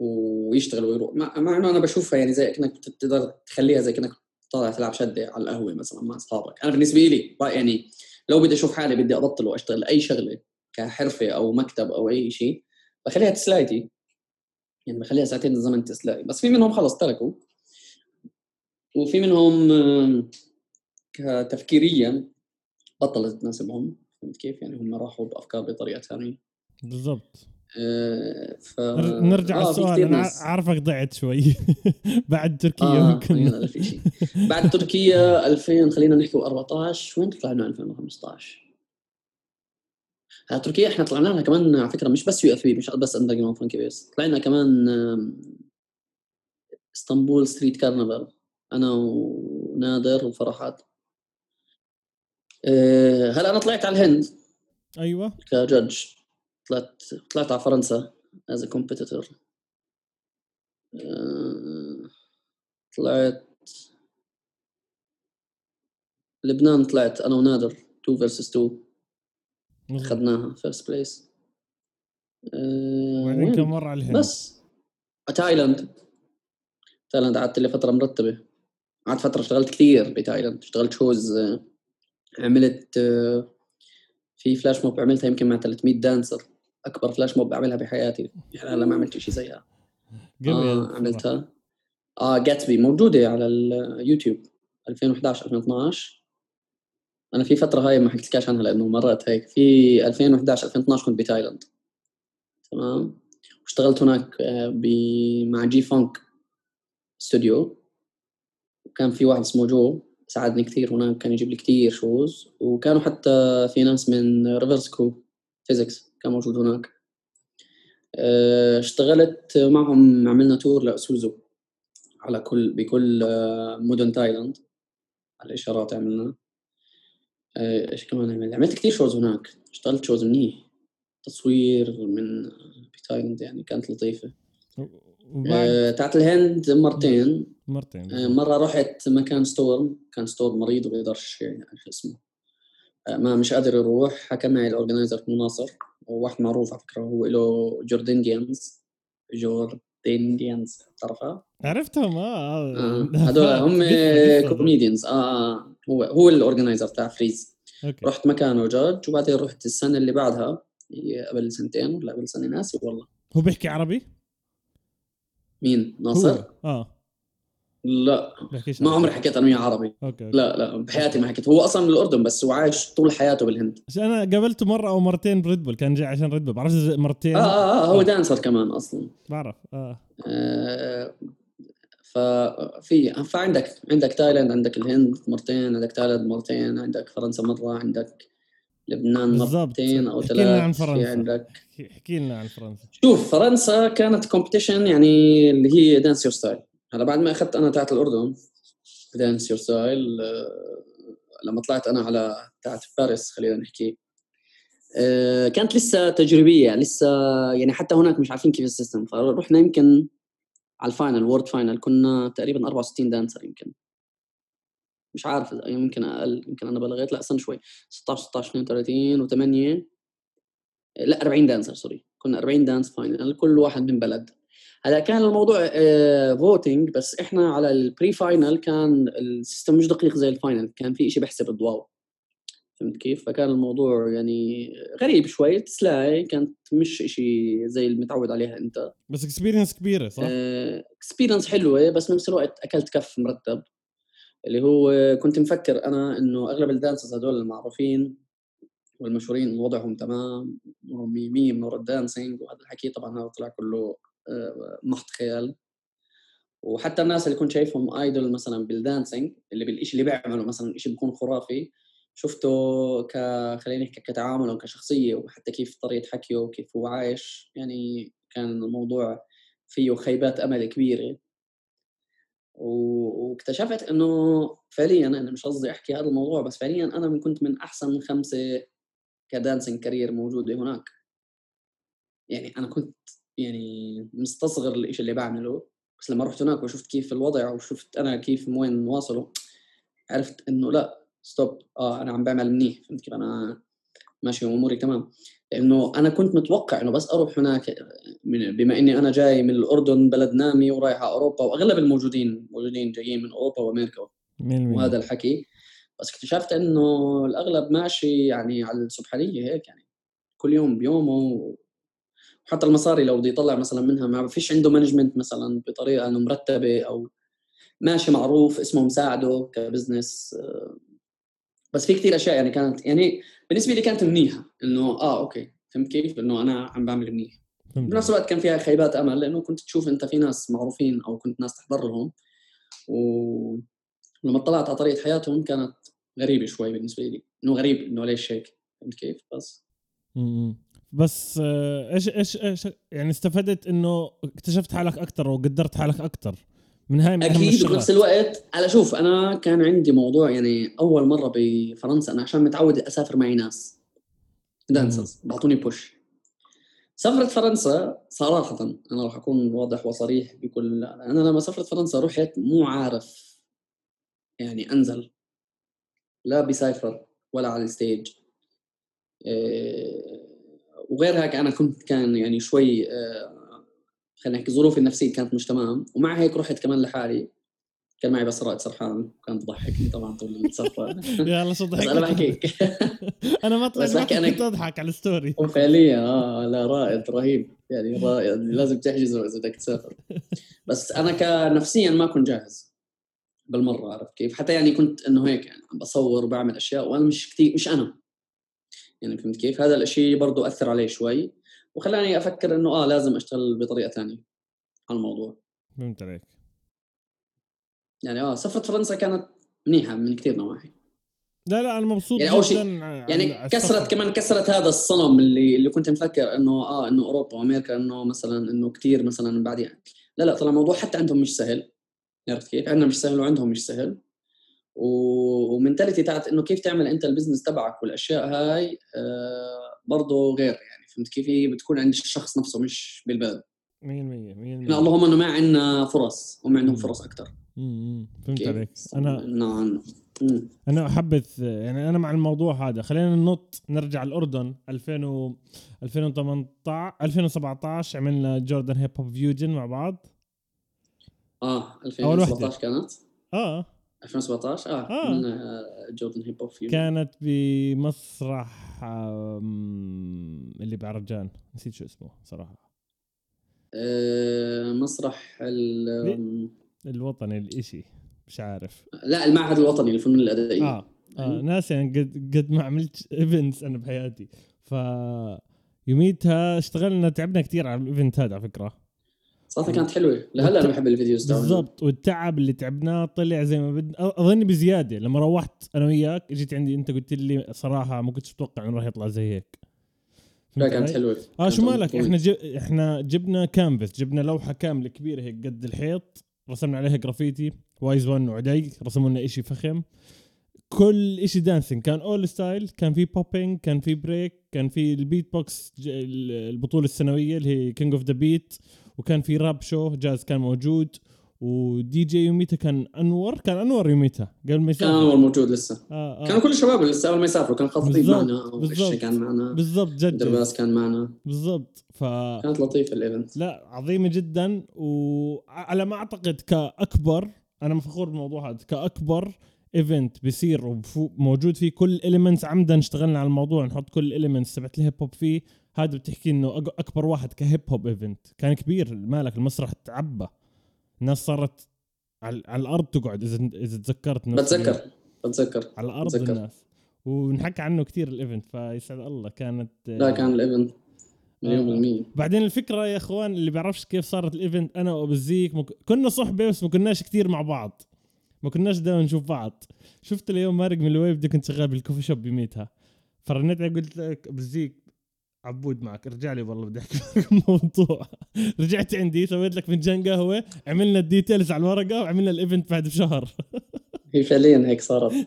ويشتغل ويروح. مع, مع إنه أنا بشوفها يعني زي كأنك تقدر تخليها زي كأنك طالع تلعب شدة على القهوة مثلا مع أصحابك. أنا بالنسبة لي يعني لو بدي أشوف حالي بدي ابطل واشتغل أي شغلة كحرفة أو مكتب أو أي شيء بخليها تسلايتي. يعني بخليها ساعتين الزمن تسلاي بس في منهم خلص تركوا. وفي منهم كتفكيريا بطلت تناسبهم. فهمت كيف؟ يعني هم راحوا بأفكار بطريقة ثانية. بالضبط. آه ف... نرجع آه السؤال. أنا عارفك ضعت شوي. بعد تركيا آه ممكن. في شيء. بعد تركيا 2000 خلينا نحكي 14 وين طلعنا 2015 على تركيا إحنا طلعنا لها كمان على فكرة مش بس UFB مش بس Underground Funky Base. طلعنا كمان إسطنبول street carnival أنا ونادر وفرحات. أه هلا أنا طلعت على الهند. أيوه. كجدج. طلعت طلعت على فرنسا as a competitor طلعت لبنان طلعت أنا ونادر 2 versus 2 اخذناها first place وبعدين كم مرة على الهند؟ بس تايلاند تايلاند قعدت لي فترة مرتبة. قعدت فترة اشتغلت كثير بتايلاند اشتغلت shows عملت في flash mob عملتها يمكن مع 300 dancer. أكبر flash mob بعملها بحياتي. يعني أنا ما عملت شيء زيها. آه عملتها. آه جاتبي موجودة على اليوتيوب 2011 2012 أنا في فترة هاي ما حكيتلكاش عنها لأنه مرات هيك. في 2011 2012 كنت بتايلاند تمام؟ واشتغلت هناك مع G Funk Studio وكان في واحد اسمه جو ساعدني كثير هناك كان يجيب لي كثير shows وكانوا حتى في ناس من Reverse كو Physics كان موجود هناك. اشتغلت معهم عملنا tour لأسوزو على كل بكل مدن تايلاند على الإشارات عملنا. إيش كمان عملت عملت كثير shows هناك. اشتغلت shows منيح. تصوير من بتايلاند يعني كانت لطيفة. آه، تاعت الهند مرتين. مرتين. آه، مرة رحت مكان ستور كان ستور مريض وما يقدرش يعني شو اسمه. آه، ما مش قادر يروح حكى معي ال organizer اسمه ناصر وواحد معروف على فكرة هو له Jordindians Jordindians بتعرفها؟ عرفتهم آه هذول هم comedians آه هو هو ال organizer تاع Freeze أوكي. رحت مكانه جاج وبعدين رحت السنة اللي بعدها قبل سنتين ولا قبل سنة ناسي والله. هو بيحكي عربي؟ مين؟ ناصر؟ آه. لا. ما عمري حكيت أنا وياه عربي. أوكي. لا لا بحياتي ما حكيت. هو أصلا من الأردن بس هو عايش طول حياته بالهند. بس أنا قابلته مرة أو مرتين ب Red Bull كان جاي عشان Red Bull. بعرف مرتين؟ آه آه, آه هو آه. dancer كمان أصلا. بعرف آه, آه ففي فعندك عندك تايلاند عندك الهند مرتين عندك تايلاند مرتين عندك فرنسا مرة عندك لبنان مرتين أو ثلاث عن فرنسا. عندك احكي لنا عن فرنسا. شوف فرنسا كانت competition يعني اللي هي Dance Your Style هلا بعد ما أخذت أنا تاعت الأردن Dance Your Style لما طلعت أنا على تاعت باريس خلينا نحكي. آه، كانت لسه تجريبية لسه يعني حتى هناك مش عارفين كيف ال system. فرحنا يمكن على ال final world final كنا تقريبا 64 dancer يمكن. مش عارف يمكن أقل يمكن أنا بلغيت لا استنى شوي. 16 16 32 و8 لا 40 dancer sorry كنا 40 dance final كل واحد من بلد. هلا كان الموضوع voting آه، بس إحنا على ال pre-final كان ال system مش دقيق زي ال final كان في شيء بحسب الضواو فهمت كيف؟ فكان الموضوع يعني غريب شوي تسلاي كانت مش شيء زي المتعود عليها أنت بس experience كبيرة صح؟ experience حلوة بس بنفس الوقت أكلت كف مرتب اللي هو كنت مفكر أنا إنه أغلب ال dancers هذول المعروفين والمشهورين وضعهم تمام ميمين من ال dancing وهذا الحكي طبعا هذا طلع كله آه، محض خيال. وحتى الناس اللي كنت شايفهم idol مثلا بال dancing اللي بالشيء اللي بيعملوا مثلا شيء بيكون خرافي شفته ك خلينا نحكي كتعامل أو كشخصية وحتى كيف طريقة حكيه وكيف هو عايش. يعني كان الموضوع فيه خيبات أمل كبيرة. واكتشفت إنه فعليا أنا مش قصدي أحكي هذا الموضوع بس فعليا أنا من كنت من أحسن خمسة ك dancing career موجودة هناك. يعني أنا كنت يعني مستصغر الشيء اللي بعمله. بس لما رحت هناك وشفت كيف الوضع وشفت أنا كيف وين واصلوا عرفت إنه لا stop آه أنا عم بعمل منيح فهمت كيف؟ أنا ماشي اموري تمام. لأنه أنا كنت متوقع إنه بس أروح هناك بما إني أنا جاي من الأردن بلد نامي ورايح على أوروبا وأغلب الموجودين موجودين جايين من أوروبا وأمريكا وهذا الحكي. بس اكتشفت إنه الأغلب ماشي يعني على السبحانية هيك يعني كل يوم بيومه وحتى المصاري لو بده يطلع مثلا منها ما فيش عنده management مثلا بطريقة إنه مرتبة أو ماشي معروف اسمه مساعده ك business بس في كثير أشياء يعني كانت يعني بالنسبة لي كانت منيحة إنه آه okay فهمت كيف؟ إنه أنا عم بعمل منيح. بنفس الوقت كان فيها خيبات أمل لأنه كنت تشوف أنت في ناس معروفين أو كنت ناس تحضر لهم ولما اطلعت على طريقة حياتهم كانت غريبة شوي بالنسبة لي إنه غريب إنه ليش هيك؟ فهمت كيف؟ بس. بس آه، إيش إيش إيش يعني استفدت إنه اكتشفت حالك أكثر وقدرت حالك أكثر من هاي من أكيد وبنفس الوقت على شوف أنا كان عندي موضوع يعني أول مرة بفرنسا أنا عشان متعود أسافر معي ناس dancers بعطوني push سافرت فرنسا صراحة أنا راح أكون واضح وصريح بكل أنا لما سافرت فرنسا رحت مو عارف يعني أنزل لا ب cypher ولا على ال stage. إيه وغير هيك أنا كنت كان يعني شوي إيه خلينا نحكي ظروفي النفسية كانت مش تمام. ومع هيك رحت كمان لحالي. كان معي بس رائد سرحان وكانت تضحكني طبعا طول السفره يا شو ضحكت أنا بحكيك. أنا ما طلعت بحكي أنا كنت أضحك على ال story. فعليا آه لا رائد رهيب. يعني رائد لازم تحجزه إذا بدك تسافر. بس أنا كنفسيا ما كنت جاهز بالمرة عرفت كيف؟ حتى يعني كنت إنه هيك يعني عم بصور وبعمل أشياء وأنا مش كثير مش أنا. يعني فهمت كيف؟ هذا الشيء برضه أثر علي شوي وخلاني أفكر إنه آه لازم أشتغل بطريقة ثانية على الموضوع. فهمت عليك. يعني آه سفره فرنسا كانت منيحة من كثير نواحي. لا لا أنا مبسوط يعني أول شيء يعني كسرت كمان كسرت هذا الصنم اللي اللي كنت مفكر إنه آه إنه أوروبا وأمريكا إنه مثلا إنه كثير مثلا بعدين لا لا طلع الموضوع حتى عندهم مش سهل. عرفت كيف؟ عندنا مش سهل وعندهم مش سهل. و mentality تاعت إنه كيف تعمل أنت ال business تبعك والأشياء هاي آه برضه غير يعني. فهمت كيف؟ هي بتكون عند الشخص نفسه مش بالبلد. 100% 100% اللهم إنه ما عندنا فرص هم عندهم فرص أكثر فهمت عليك. أنا نعم. أنا حبيت يعني أنا مع الموضوع هذا. خلينا ننط نرجع الأردن 2000 و 2018 2017 عملنا جوردن هيب هوب فيوجن مع بعض. آه 2017 كانت؟ آه. 2017 آه, آه. من جوردن هيب هوب كانت بمسرح اللي بعرجان. نسيت شو اسمه صراحة. أه مسرح الوطني الإشي مش عارف. لا المعهد الوطني للفنون الأدائية. آه, آه ناس يعني قد قد ما عملت events أنا بحياتي. ف يوميتها اشتغلنا تعبنا كثير على ال event هذا على فكرة. صراحة كانت حلوة. لهلا أنا بحب ال videos بالضبط. والتعب اللي تعبناه طلع زي ما بدنا. أظني بزيادة. لما روحت أنا وياك جيت عندي أنت قلت لي صراحة ما كنتش متوقع إنه راح يطلع زي هيك. لا كانت حلوة. آه شو مالك؟ إحنا جب... إحنا جبنا كانفاس جبنا لوحة كاملة كبيرة هيك قد الحيط رسمنا عليها جرافيتي وايز ون وعدي رسموا لنا شيء فخم. كل شيء dancing كان all style كان في popping كان في break كان في البيت بوكس البطولة السنوية اللي هي King of the Beat وكان في rap show jazz كان موجود ودي جي يوميتها كان أنور كان أنور يوميتها قبل ما يسافر. كان أنور موجود لسه. آه آه. كانوا كل الشباب لسه أول ما يسافروا كان خطيب معنا بالضبط كان معنا. بالضبط جد درباس كان معنا. بالضبط ف كانت لطيفة ال event لا عظيمة جدا وعلى ما أعتقد كأكبر أنا فخور بالموضوع هذا كأكبر event بيصير وموجود فيه كل ال elements عمدا اشتغلنا على الموضوع نحط كل ال elements تبعت ال hip hop فيه هذا بتحكي إنه أكبر واحد ك hip hop event. كان كبير مالك المسرح تعبى. الناس صارت على, على الأرض تقعد إذا إذا تذكرت بتذكر بتذكر. على الأرض بتذكر. الناس. ونحكى عنه كثير ال event فيسعد الله. كانت لا كان ال event مليون بالمية. بعدين الفكرة يا إخوان اللي بيعرفش كيف صارت ال event أنا وبزيك مك... كنا صحبه بس ما كناش كثير مع بعض. ما كناش دائما نشوف بعض. شفت اليوم مارق من الويبدة كنت شغال بال coffee shop يوميتها فرنيت عليه قلت لك بزيك عبود معك ارجع لي والله بدي أحكي لك موضوع رجعت عندي سويت لك فنجان قهوة عملنا ال details على الورقة وعملنا ال event بعد بشهر. هي فعليا هيك صارت.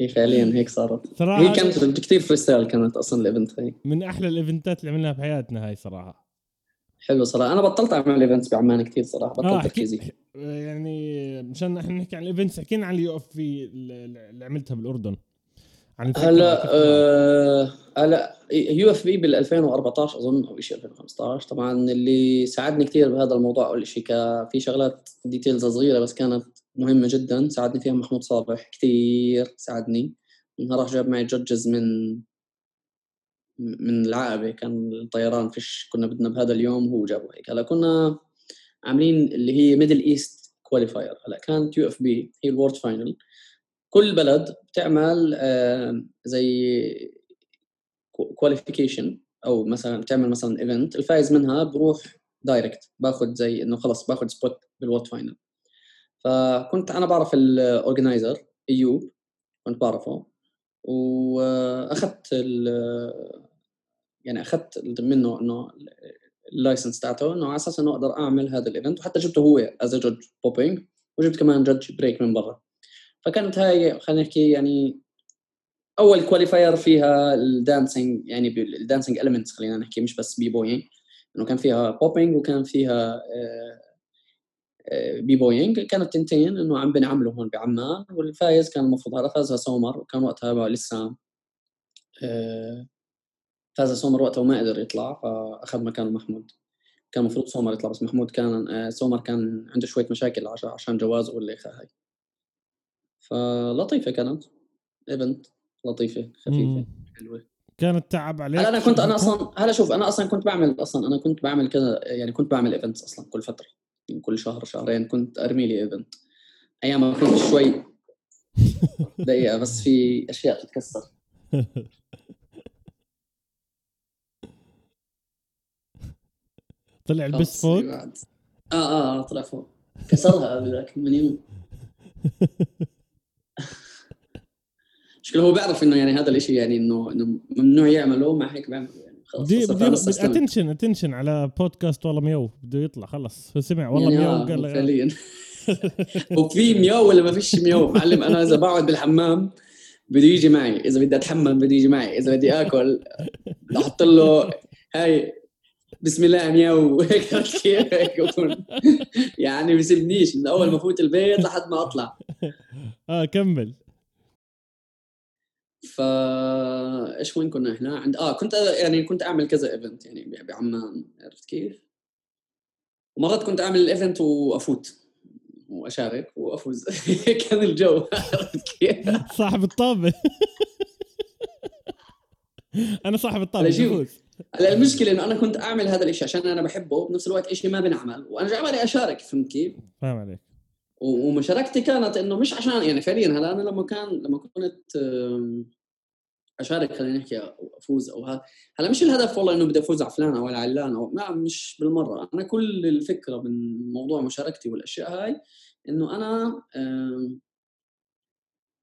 هي فعليا هيك صارت. صراحة هي كانت كثير freestyle كانت أصلا ال event هي. من أحلى الإيفنتات اللي عملناها بحياتنا هاي صراحة. حلو صراحة. أنا بطلت أعمل events بعمان كثير صراحة بطلت أحكي تركيزي يعني مشان إحنا نحكي عن ال events حكينا عن ال UFB اللي عملتها بالأردن. عن هلا آه هلا UFB بال 2014 اظن أو شيء 2015 طبعا اللي ساعدني كثير بهذا الموضوع أول شيء في شغلات details صغيرة بس كانت مهمة جدا. ساعدني فيها محمود صالح كثير ساعدني. من راح جاب معي judges من من العقبة. كان الطيران فيش كنا بدنا بهذا اليوم هو جابه هيك هلا كنا عاملين اللي هي Middle East qualifier هلا كانت UFB هي ال world final كل بلد بتعمل آه، زي qualification أو مثلا بتعمل مثلا event الفايز منها بروح direct باخذ زي إنه خلص باخذ spot بال world final فكنت أنا بعرف ال organizer ايوب كنت بعرفه. وأخذت يعني أخذت منه إنه ال license تاعته إنه على أساس إنه أقدر أعمل هذا ال event وحتى جبته هو as judge popping وجبت كمان judge break من برا. فكانت هاي خلينا نحكي يعني أول qualifier فيها ال dancing يعني ال dancing elements خلينا نحكي مش بس b-boying إنه كان فيها بوبينج وكان فيها آه، آه، بي بوينج كانت تنتين إنه عم بنعمله هون بعمان والفايز كان المفروض هذا فازها سومر. وكان وقتها لسه آه، فاز سومر وقتها وما قدر يطلع فأخذ مكانه محمود. كان المفروض سومر يطلع بس محمود كان سومر كان عنده شوية مشاكل عشان جوازه واللي هاي. فلطيفة كانت. إيفنت لطيفة خفيفة حلوة. كانت تعب عليك هلأ أنا كنت أنا أصلا هلأ شوف أنا أصلا كنت بعمل أصلا أنا كنت بعمل كذا يعني كنت بعمل events أصلا كل فترة يعني كل شهر شهرين كنت أرمي لي event. أيام كنت شوي دقيقة بس في أشياء تتكسر. طلع البس فوق؟ آه آه, آه طلع فوق. كسرها بذاك من يوم. مشكلة هو بيعرف إنه يعني هذا الإشي يعني إنه إنه ممنوع يعمله مع هيك بيعمله يعني. خلص بدي attention attention على بودكاست والله ميو بده يطلع خلص. سمع والله يعني ميو آه قال فعليا. وفي ميو ولا ما فيش ميو؟ معلم أنا إذا بقعد بالحمام بده يجي معي إذا بدي أتحمم بده يجي معي إذا بدي آكل أحط له هاي بسم الله مياو هيك هيك يعني بيسيبنيش من أول ما فوت البيت لحد ما أطلع. آه كمل. فا إيش وين كنا إحنا؟ عند آه كنت يعني كنت أعمل كذا event يعني بعمان عرفت كيف؟ ومرات كنت أعمل ال event وأفوت وأشارك وأفوز. كان الجو؟ صاحب الطابة. أنا صاحب الطابة بفوز. هلا المشكلة إنه أنا كنت أعمل هذا الشيء عشان أنا بحبه بنفس الوقت شيء ما بنعمل. وأنا جاي بالي أشارك فهمت كيف؟ فاهم عليك. ومشاركتي كانت إنه مش عشان يعني فعليا هلا أنا لما كان لما كنت أشارك خلينا نحكي أفوز أو هذا. هلا مش الهدف والله إنه بدي أفوز على فلان أو على علان أو ما مش بالمرة. أنا كل الفكرة من موضوع مشاركتي والأشياء هاي إنه أنا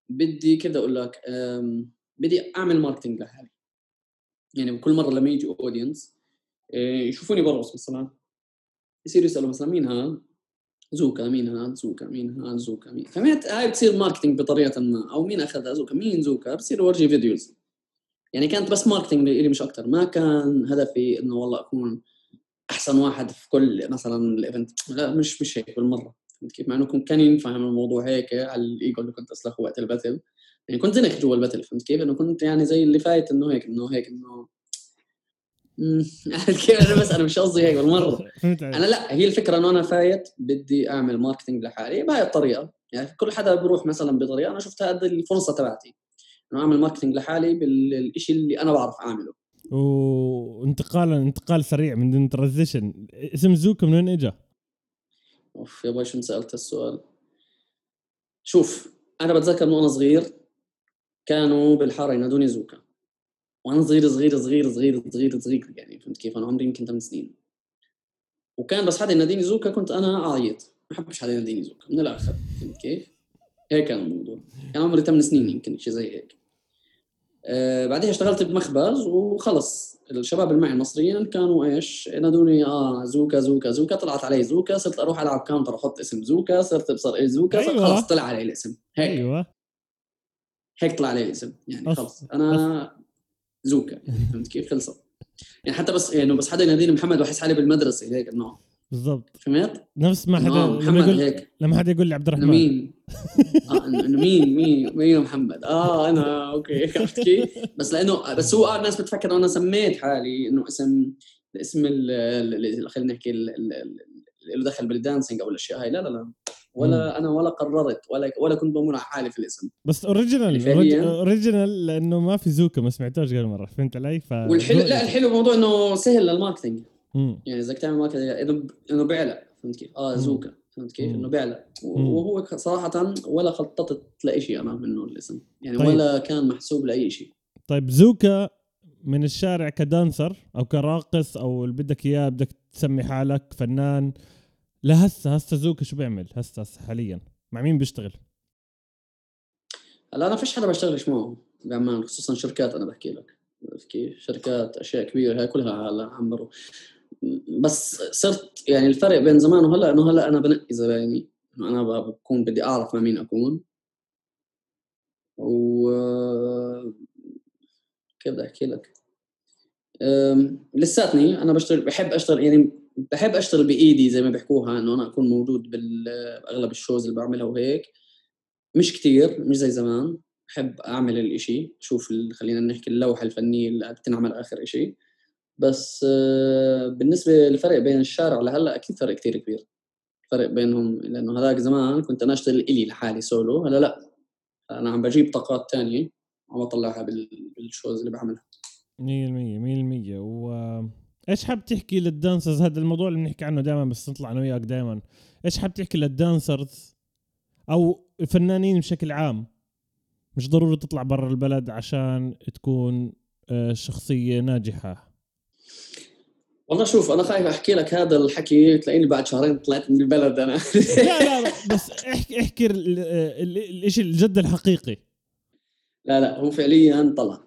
بدي كذا أقول لك بدي أعمل marketing لحالي. يعني كل مرة لما يجي audience آه، يشوفوني برقص مثلا يصير يسألوا مثلا مين هذا؟ زوكا مين هذا؟ زوكا مين هذا؟ زوكا مين؟ فهمت هاي بتصير marketing بطريقة ما. أو مين اخذها زوكا. مين زوكا؟ بصير أورجي videos يعني كانت بس marketing لي مش أكثر ما كان هدفي إنه والله أكون أحسن واحد في كل مثلا ال event لا مش مش هيك بالمرة. فهمت كيف؟ مع إنه كنت كان ينفع الموضوع هيك على الإيجو اللي كنت اسلخه وقت ال battle. يعني كنت زنك جوا ال battle فهمت كيف؟ إنه كنت يعني زي اللي فايت إنه هيك إنه هيك إنه كيف؟ أنا بس أنا مش قصدي هيك بالمرة. أنا لا هي الفكرة إنه أنا فايت بدي أعمل marketing لحالي. بهاي الطريقة. يعني كل حدا بيروح مثلا بطريقة أنا شفت هذه الفرصة تبعتي. انه أعمل marketing لحالي بالشيء اللي أنا بعرف أعمله. وانتقال انتقال سريع من transition اسم زوكا من وين اجى؟ أوف يا باي شو سألت السؤال شوف أنا بتذكر من وأنا صغير كانوا بالحارة ينادوني زوكا. وأنا صغير صغير صغير صغير صغير صغير يعني فهمت كيف؟ أنا عمري يمكن 8 سنين. وكان بس حدا يناديني زوكا كنت أنا اعيط ما بحبش حدا يناديني زوكا من الآخر فهمت كيف؟ هيك كان الموضوع. كان عمري 8 سنين يمكن شيء زي هيك. آه بعدها اشتغلت بمخبز وخلص. الشباب اللي معي المصريين كانوا إيش؟ ينادوني آه زوكا زوكا زوكا. طلعت علي زوكا صرت أروح ألعب كاونتر أحط اسم زوكا. صرت ابصر إيش زوكا أيوة. خلص طلع علي الاسم. هيك. أيوه. هيك طلع علي الاسم. يعني خلص. أنا زوكا. يعني فهمت كيف؟ خلصت. يعني حتى بس يعني بس حدا يناديني محمد وأحس حالي بالمدرسة هيك إنه بالضبط فهمت؟ نفس ما حدا آه، لما محمد يقول هيك لما حدا يقول لي عبد الرحمن مين؟ إنه مين مين مين محمد؟ آه أنا okay عرفت كيف؟ بس لأنه بس هو آه الناس بتفكر أنا سميت حالي إنه اسم ال- خلينا نحكي ال- ال- ال- اللي دخل بال dancing أو الأشياء هاي لا لا لا ولا أنا ولا قررت ولا ولا كنت بمر على حالي في الاسم بس original فعلياً. original لأنه ما في زوكا ما سمعتوش غير مرة فهمت علي؟ ف والحلو لا الحلو موضوع إنه سهل لل marketing مم. يعني إذا تعمل marketing إنه إنه بيعلى فهمت كيف؟ آه. زوكا فهمت كيف؟ إنه بيعلى مم. وهو صراحة ولا خططت لشيء أنا منه الاسم يعني طيب. ولا كان محسوب لأي شيء طيب زوكا من الشارع ك dancer أو كراقص أو اللي بدك إياه بدك تسمي حالك فنان لهسه هسه زوكا شو بيعمل هسه هسه حاليا مع مين بيشتغل؟ هلا أنا فيش حدا بشتغلش معه بعمان خصوصا شركات أنا بحكي لك كيف؟ شركات أشياء كبيرة هاي كلها هلا عمروا بس صرت يعني الفرق بين زمان وهلأ إنه هلأ أنا بنقي زبايني إنه أنا بكون بدي أعرف مع مين أكون. و كيف بدي أحكي لك؟ لساتني أنا بشتغل بحب أشتغل يعني بحب أشتغل بإيدي زي ما بيحكوها إنه أنا أكون موجود باغلب الشوز اللي بعملها وهيك. مش كتير مش زي زمان. بحب أعمل الإشي أشوف ال- خلينا نحكي اللوحة الفنية اللي بتنعمل آخر إشي. بس آه، بالنسبة للفرق بين الشارع لهلأ أكيد فرق كتير كبير. فرق بينهم لأنه هذاك زمان كنت أنا أشتغل إلي لحالي سولو هلأ لأ. أنا عم بجيب طاقات تانية عم بطلعها بال- بال shows اللي بعملها. 100% 100% و إيش حاب تحكي لل dancers هذا الموضوع اللي بنحكي عنه دائما بس نطلع أنا وياك دائما إيش حاب تحكي لل dancers أو الفنانين بشكل عام؟ مش ضروري تطلع برا البلد عشان تكون آه، شخصية ناجحة. والله شوف أنا خايف أحكي لك هذا الحكي تلاقيني بعد شهرين طلعت من البلد أنا. لا لا بس احكي احكي ال- ال- الإشي الجد الحقيقي. لا لا هو فعليا طلع.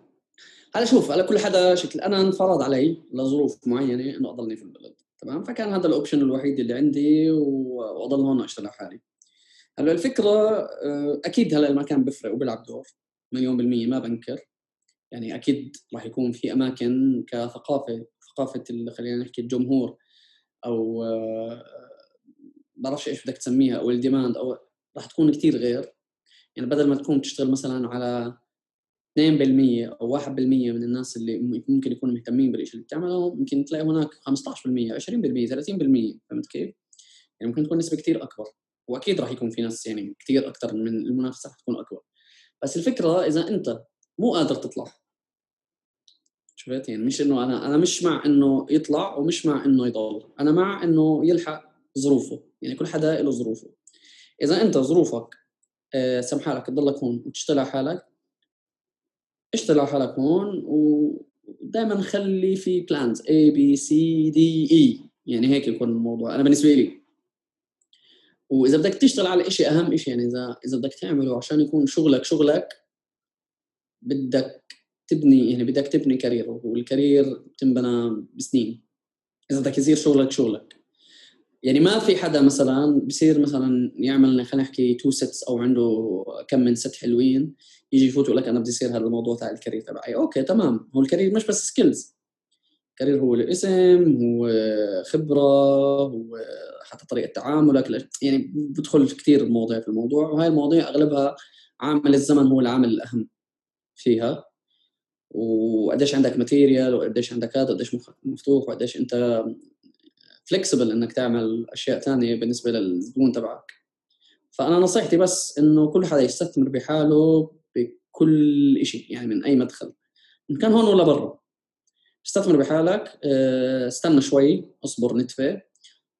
هلا شوف على كل حدا شكل أنا انفرض علي لظروف معينة إنه أضلني في البلد تمام؟ فكان هذا ال option الوحيد اللي عندي وأضل هون أشتغل حالي. هلا الفكرة آه، أكيد هلا المكان بيفرق وبيلعب دور مليون بالمية ما بنكر. يعني أكيد راح يكون في أماكن كثقافة ثقافة خلينا نحكي الجمهور أو آه، بعرفش إيش بدك تسميها أو ال demand أو راح تكون كتير غير. يعني بدل ما تكون تشتغل مثلا على 2% أو 1% من الناس اللي ممكن يكونوا مهتمين بالشيء اللي بتعمله ممكن تلاقي هناك 15% 20% 30% فهمت كيف؟ يعني ممكن تكون نسبة كثير أكبر. وأكيد راح يكون في ناس يعني كثير أكثر من المنافسة راح تكون أكبر. بس الفكرة إذا أنت مو قادر تطلع شفت يعني مش إنه أنا أنا مش مع إنه يطلع ومش مع إنه يضل. أنا مع إنه يلحق ظروفه. يعني كل حدا له ظروفه. إذا أنت ظروفك سمحة لك تضلك هون وتشتغل على حالك اشتغل على حالك هون ودائما خلي في plans A B C D E. يعني هيك يكون الموضوع. أنا بالنسبة لي. وإذا بدك تشتغل على شيء أهم شيء يعني اذا إذا بدك تعمله عشان يكون شغلك شغلك بدك تبني يعني بدك تبني career وال career بتنبنى بسنين. إذا بدك يصير شغلك شغلك. يعني ما في حدا مثلا بصير مثلا يعمل خلينا نحكي two sets أو عنده كم من set حلوين يجي يفوت يقول لك أنا بدي يصير هذا الموضوع تاع ال career تبعي. okay تمام. هو ال career مش بس skills ال career هو الاسم هو خبرة هو حتى طريقة تعاملك يعني بدخل كثير مواضيع في الموضوع وهاي المواضيع أغلبها عامل الزمن هو العامل الأهم فيها. وقديش عندك material وقديش عندك هذا وقديش مفتوح وقديش أنت flexible إنك تعمل أشياء ثانية بالنسبة للزبون تبعك. فأنا نصيحتي بس إنه كل حدا يستثمر بحاله بكل شيء يعني من أي مدخل. إن كان هون ولا برا. استثمر بحالك آه، استنى شوي اصبر نتفه.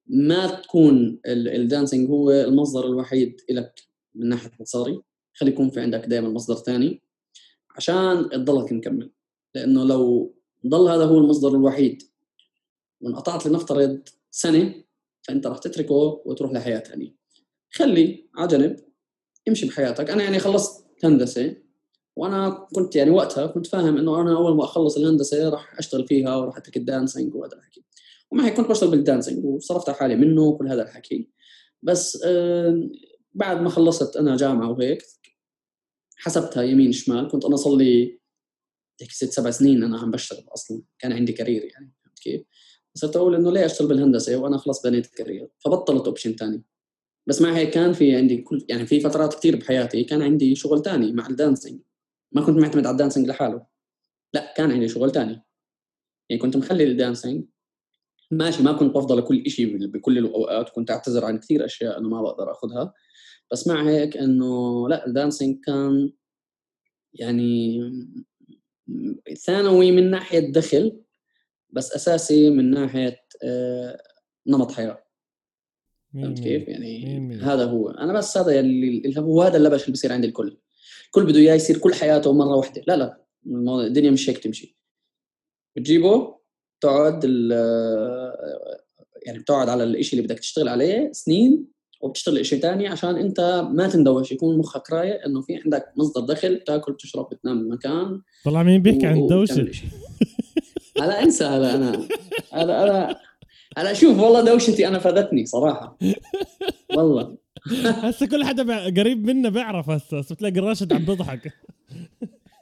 ما تكون ال- ال dancing هو المصدر الوحيد لك من ناحية مصاري خلي يكون في عندك دائما مصدر ثاني عشان تضلك مكمل لأنه لو ضل هذا هو المصدر الوحيد وانقطعت لنفترض سنة فأنت راح تتركه وتروح لحياة ثانية. خلي على جنب امشي بحياتك. أنا يعني خلصت هندسة وأنا كنت يعني وقتها كنت فاهم إنه أنا أول ما أخلص الهندسة راح أشتغل فيها وراح أترك ال dancing وهذا الحكي. وما هيك كنت بشتغل بال dancing وصرفت على حالي منه وكل هذا الحكي. بس آه بعد ما خلصت أنا جامعة وهيك حسبتها يمين شمال كنت أنا صار لي هيك ست سبع سنين أنا عم بشتغل أصلا كان عندي career يعني فهمت كيف؟ صرت أقول إنه ليه أشتغل بالهندسة وأنا خلص بنيت career فبطلت option ثاني بس مع هيك كان في عندي كل يعني في فترات كثير بحياتي كان عندي شغل ثاني مع ال dancing ما كنت معتمد على ال dancing لحاله. لا كان عندي شغل ثاني يعني كنت مخلي ال dancing ماشي ما كنت بفضل كل شيء بكل الأوقات كنت أعتذر عن كثير أشياء انه ما بقدر أخذها. بس مع هيك إنه لا الدانسينج كان يعني ثانوي من ناحية دخل بس أساسي من ناحية آه، نمط حياة. فهمت كيف؟ يعني مين. هذا هو. أنا بس هذا اللي هو هذا اللبش اللي بصير عند الكل. الكل بده إياه يصير كل حياته مرة واحدة. لا لا الدنيا مش هيك تمشي بتجيبه تقعد يعني بتقعد على الشيء اللي بدك تشتغل عليه سنين وبتشتغل شيء ثاني عشان أنت ما تندوش يكون مخك رايق إنه في عندك مصدر دخل تاكل بتشرب بتنام بمكان طلع مين بيحكي عن الدوشة؟ هلا انسى هلا أنا هلا أنا أنا شوف والله دوشتي أنا فادتني صراحة. والله. هسه كل حدا قريب منا بيعرف هسه بتلاقي راشد عم بيضحك.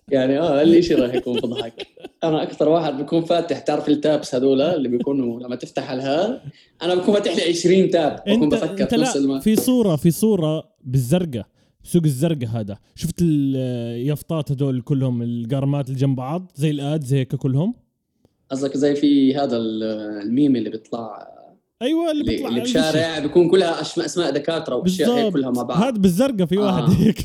يعني آه أقل شيء راح يكون بضحك أنا أكثر واحد بكون فاتح تعرف التابس هذول اللي بيكونوا لما تفتح الها أنا بكون فاتح لي 20 تاب بكون انت بفكر أنت نفس الم... في صوره في صورة بالزرقاء سوق الزرقاء هذا. شفت اليافطات هذول كلهم القرمات اللي جنب بعض زي الآد زي هيك كلهم؟ قصدك زي في هذا الميم اللي بيطلع أيوه اللي بيطلع. اللي بشارع بيكون كلها أسماء دكاترة وأشياء هيك كلها مع بعض. هذا بالزرقاء في واحد آه. هيك.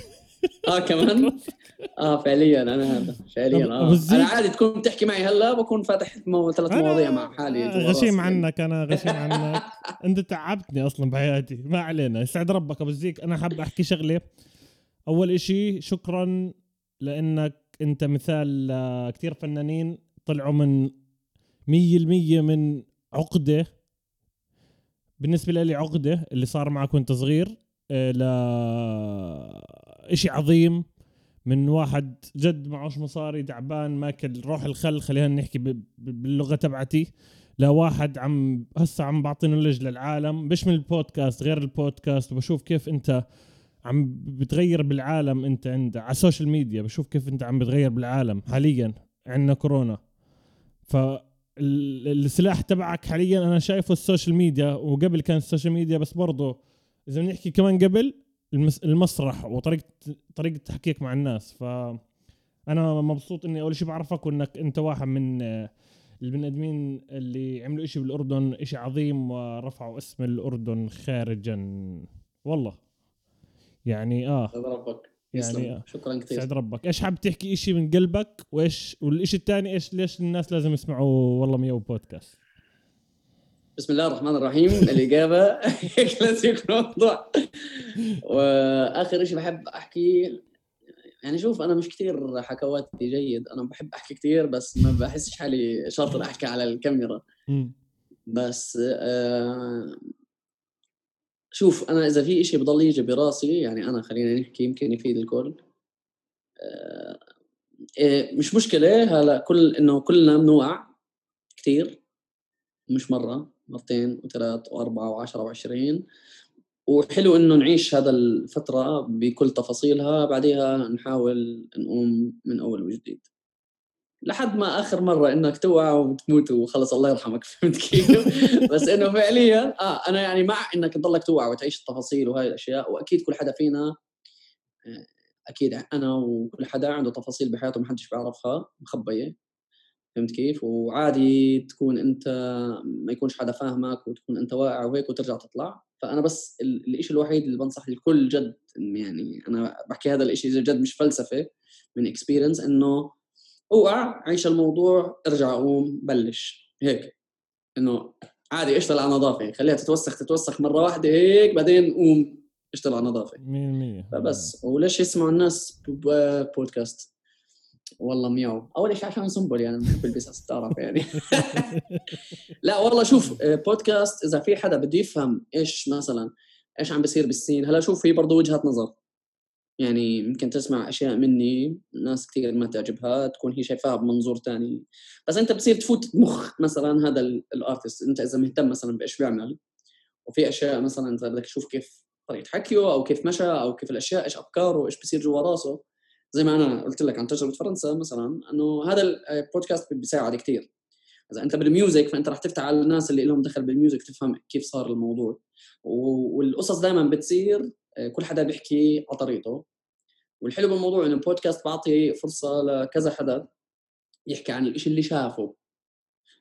آه كمان؟ آه فعليا أنا هذا فعليا آه. أنا عادي تكون تحكي معي هلا بكون فاتح مو... ثلاث مواضيع مع حالي غشيم عنك أنا غشيم عنك. أنت تعبتني أصلا بحياتي ما علينا. يسعد ربك أبو زيك أنا حاب أحكي شغلة. أول إشي شكرا لأنك أنت مثال كثير فنانين طلعوا من مية المية من عقدة. بالنسبة لي عقدة اللي صار معك وأنت صغير آه، ل إشي عظيم من واحد جد معوش مصاري تعبان ماكل روح الخل خلينا نحكي باللغة تبعتي. لواحد عم هسه عم بعطي knowledge للعالم. مش من البودكاست غير البودكاست. وبشوف كيف أنت عم بتغير بالعالم أنت عند على ال social media. بشوف كيف أنت عم بتغير بالعالم حاليا عندنا كورونا. فالسلاح تبعك حاليا أنا شايفه ال social media وقبل كان ال social media بس برضه إذا بنحكي كمان قبل المسرح وطريقة طريقة تحكيك مع الناس. ف أنا مبسوط إني أول شيء بعرفك وإنك أنت واحد من البني آدمين اللي عملوا إشي بالأردن إشي عظيم ورفعوا اسم الأردن خارجا. والله. يعني آه. ربك. يعني آه. شكرا كثير. سعد ربك. إيش حاب تحكي إشي من قلبك؟ وإيش والإشي الثاني إيش ليش الناس لازم يسمعوا والله ميو بودكاست؟ بسم الله الرحمن الرحيم. الإجابة كلاسيك الموضوع وآخر شيء بحب أحكي يعني شوف أنا مش كثير حكواتي جيد. أنا بحب أحكي كثير بس ما بحسش حالي شاطر أحكي على الكاميرا. بس آه شوف أنا إذا في إشي بضل يجي براسي يعني أنا خلينا نحكي يمكن يفيد الكل. آه إيه، مش مشكلة. هلا كل إنه كلنا بنوقع كثير مش مرة. مرتين وثلاث وأربعة وعشرة وعشرين. وحلو إنه نعيش هذا الفترة بكل تفاصيلها بعديها نحاول نقوم من أول وجديد. لحد ما آخر مرة إنك توقع وتموت وخلص الله يرحمك فهمت كيف؟ بس إنه فعليا آه أنا يعني مع إنك تضلك توقع وتعيش التفاصيل وهاي الأشياء وأكيد كل حدا فينا آه، أكيد أنا وكل حدا عنده تفاصيل بحياته ما حدش بيعرفها مخبية. فهمت كيف؟ وعادي تكون أنت ما يكونش حدا فاهمك وتكون أنت واقع وهيك وترجع تطلع. فأنا بس الشيء الوحيد اللي بنصح الكل جد يعني أنا بحكي هذا الشيء جد مش فلسفة من اكسبيرينس إنه أوقع عيش الموضوع ارجع قوم بلش. هيك. إنه عادي اشتغل على نظافة. خليها تتوسخ تتوسخ مرة واحدة هيك بعدين قوم اشتغل على نظافة. 100% فبس. وليش يسمعوا الناس بودكاست والله مياو. أول شيء عشان سنبل يعني بحب البس تعرف يعني لا والله شوف آه، بودكاست إذا في حدا بده يفهم إيش مثلا إيش عم بيصير بال scene هلا شوف في برضه وجهة نظر. يعني يمكن تسمع أشياء مني ناس كثير ما تعجبها تكون هي شايفاها بمنظور تاني. بس أنت بصير تفوت مخ مثلا هذا ال artist أنت إذا مهتم مثلا بإيش بيعمل وفي أشياء مثلا انت بدك تشوف كيف طريقة حكيه أو كيف مشى أو كيف الأشياء إيش أفكاره إيش بصير جوا راسه زي ما أنا قلت لك عن تجربة فرنسا مثلا إنه هذا البودكاست بيساعد كثير إذا أنت بال music فأنت راح تفتح على الناس اللي لهم دخل بال music تفهم كيف صار الموضوع. والقصص دائما بتصير آه، كل حدا بيحكي على طريقته. والحلو بالموضوع إنه البودكاست بعطي فرصة لكذا حدا يحكي عن الشيء اللي شافه.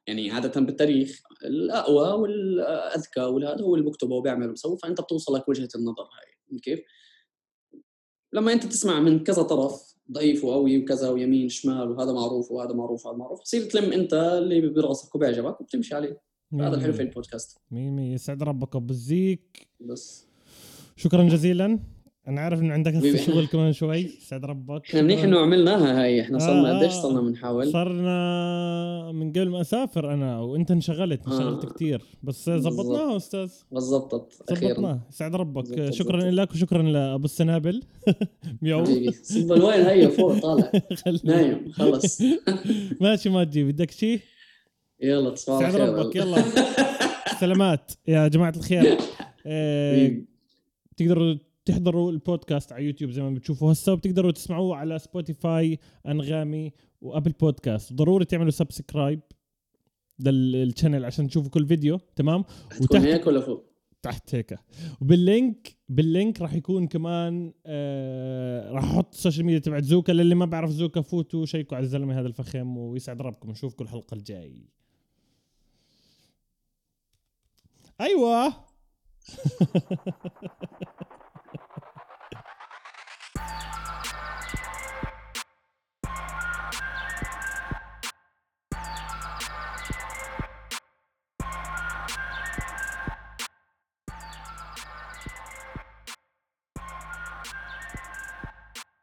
يعني عادة بالتاريخ الأقوى والأذكى والهذا هو اللي بكتبه وبيعمل وبسوي فأنت بتوصل لك وجهة النظر هاي. كيف؟ لما أنت تسمع من كذا طرف ضعيف وقوي وكذا ويمين شمال وهذا معروف وهذا معروف وهذا معروف تصير تلم أنت اللي براسك وبيعجبك وبتمشي عليه. هذا الحلو في البودكاست. مية مية. يسعد ربك وبزيك بس. شكرا جزيلا. أنا عارف إنه عندك شغل كمان شوي. سعد ربك. إحنا منيح إنه عملناها هاي. إحنا صرنا آه قديش صرنا بنحاول. صرنا من قبل ما أسافر أنا وأنت انشغلت انشغلت آه. كثير بس زبطناها أستاذ. بالضبط. زبطناها. سعد ربك. شكرا لك وشكرا لأبو السنابل. ميو سنبل وين هي فوق طالع. نايم خلص. ماشي ما تجي بدك شيء يلا تصبح سعد ربك يلا. سلامات يا جماعة الخير. إيه تقدروا تحضروا البودكاست على يوتيوب زي ما بتشوفوا هسه وبتقدروا تسمعوه على سبوتيفاي أنغامي وأبل بودكاست. ضروري تعملوا subscribe لل channel عشان تشوفوا كل فيديو تمام؟ وتحت هيك ولا فوق؟ تحت هيك. وبال link بال link راح يكون كمان آه راح أحط ال social media تبعت زوكا للي ما بعرف زوكا فوتوا شيكوا على الزلمة هذا الفخم ويسعد ربكم. نشوفكم الحلقة الجاي. أيوه.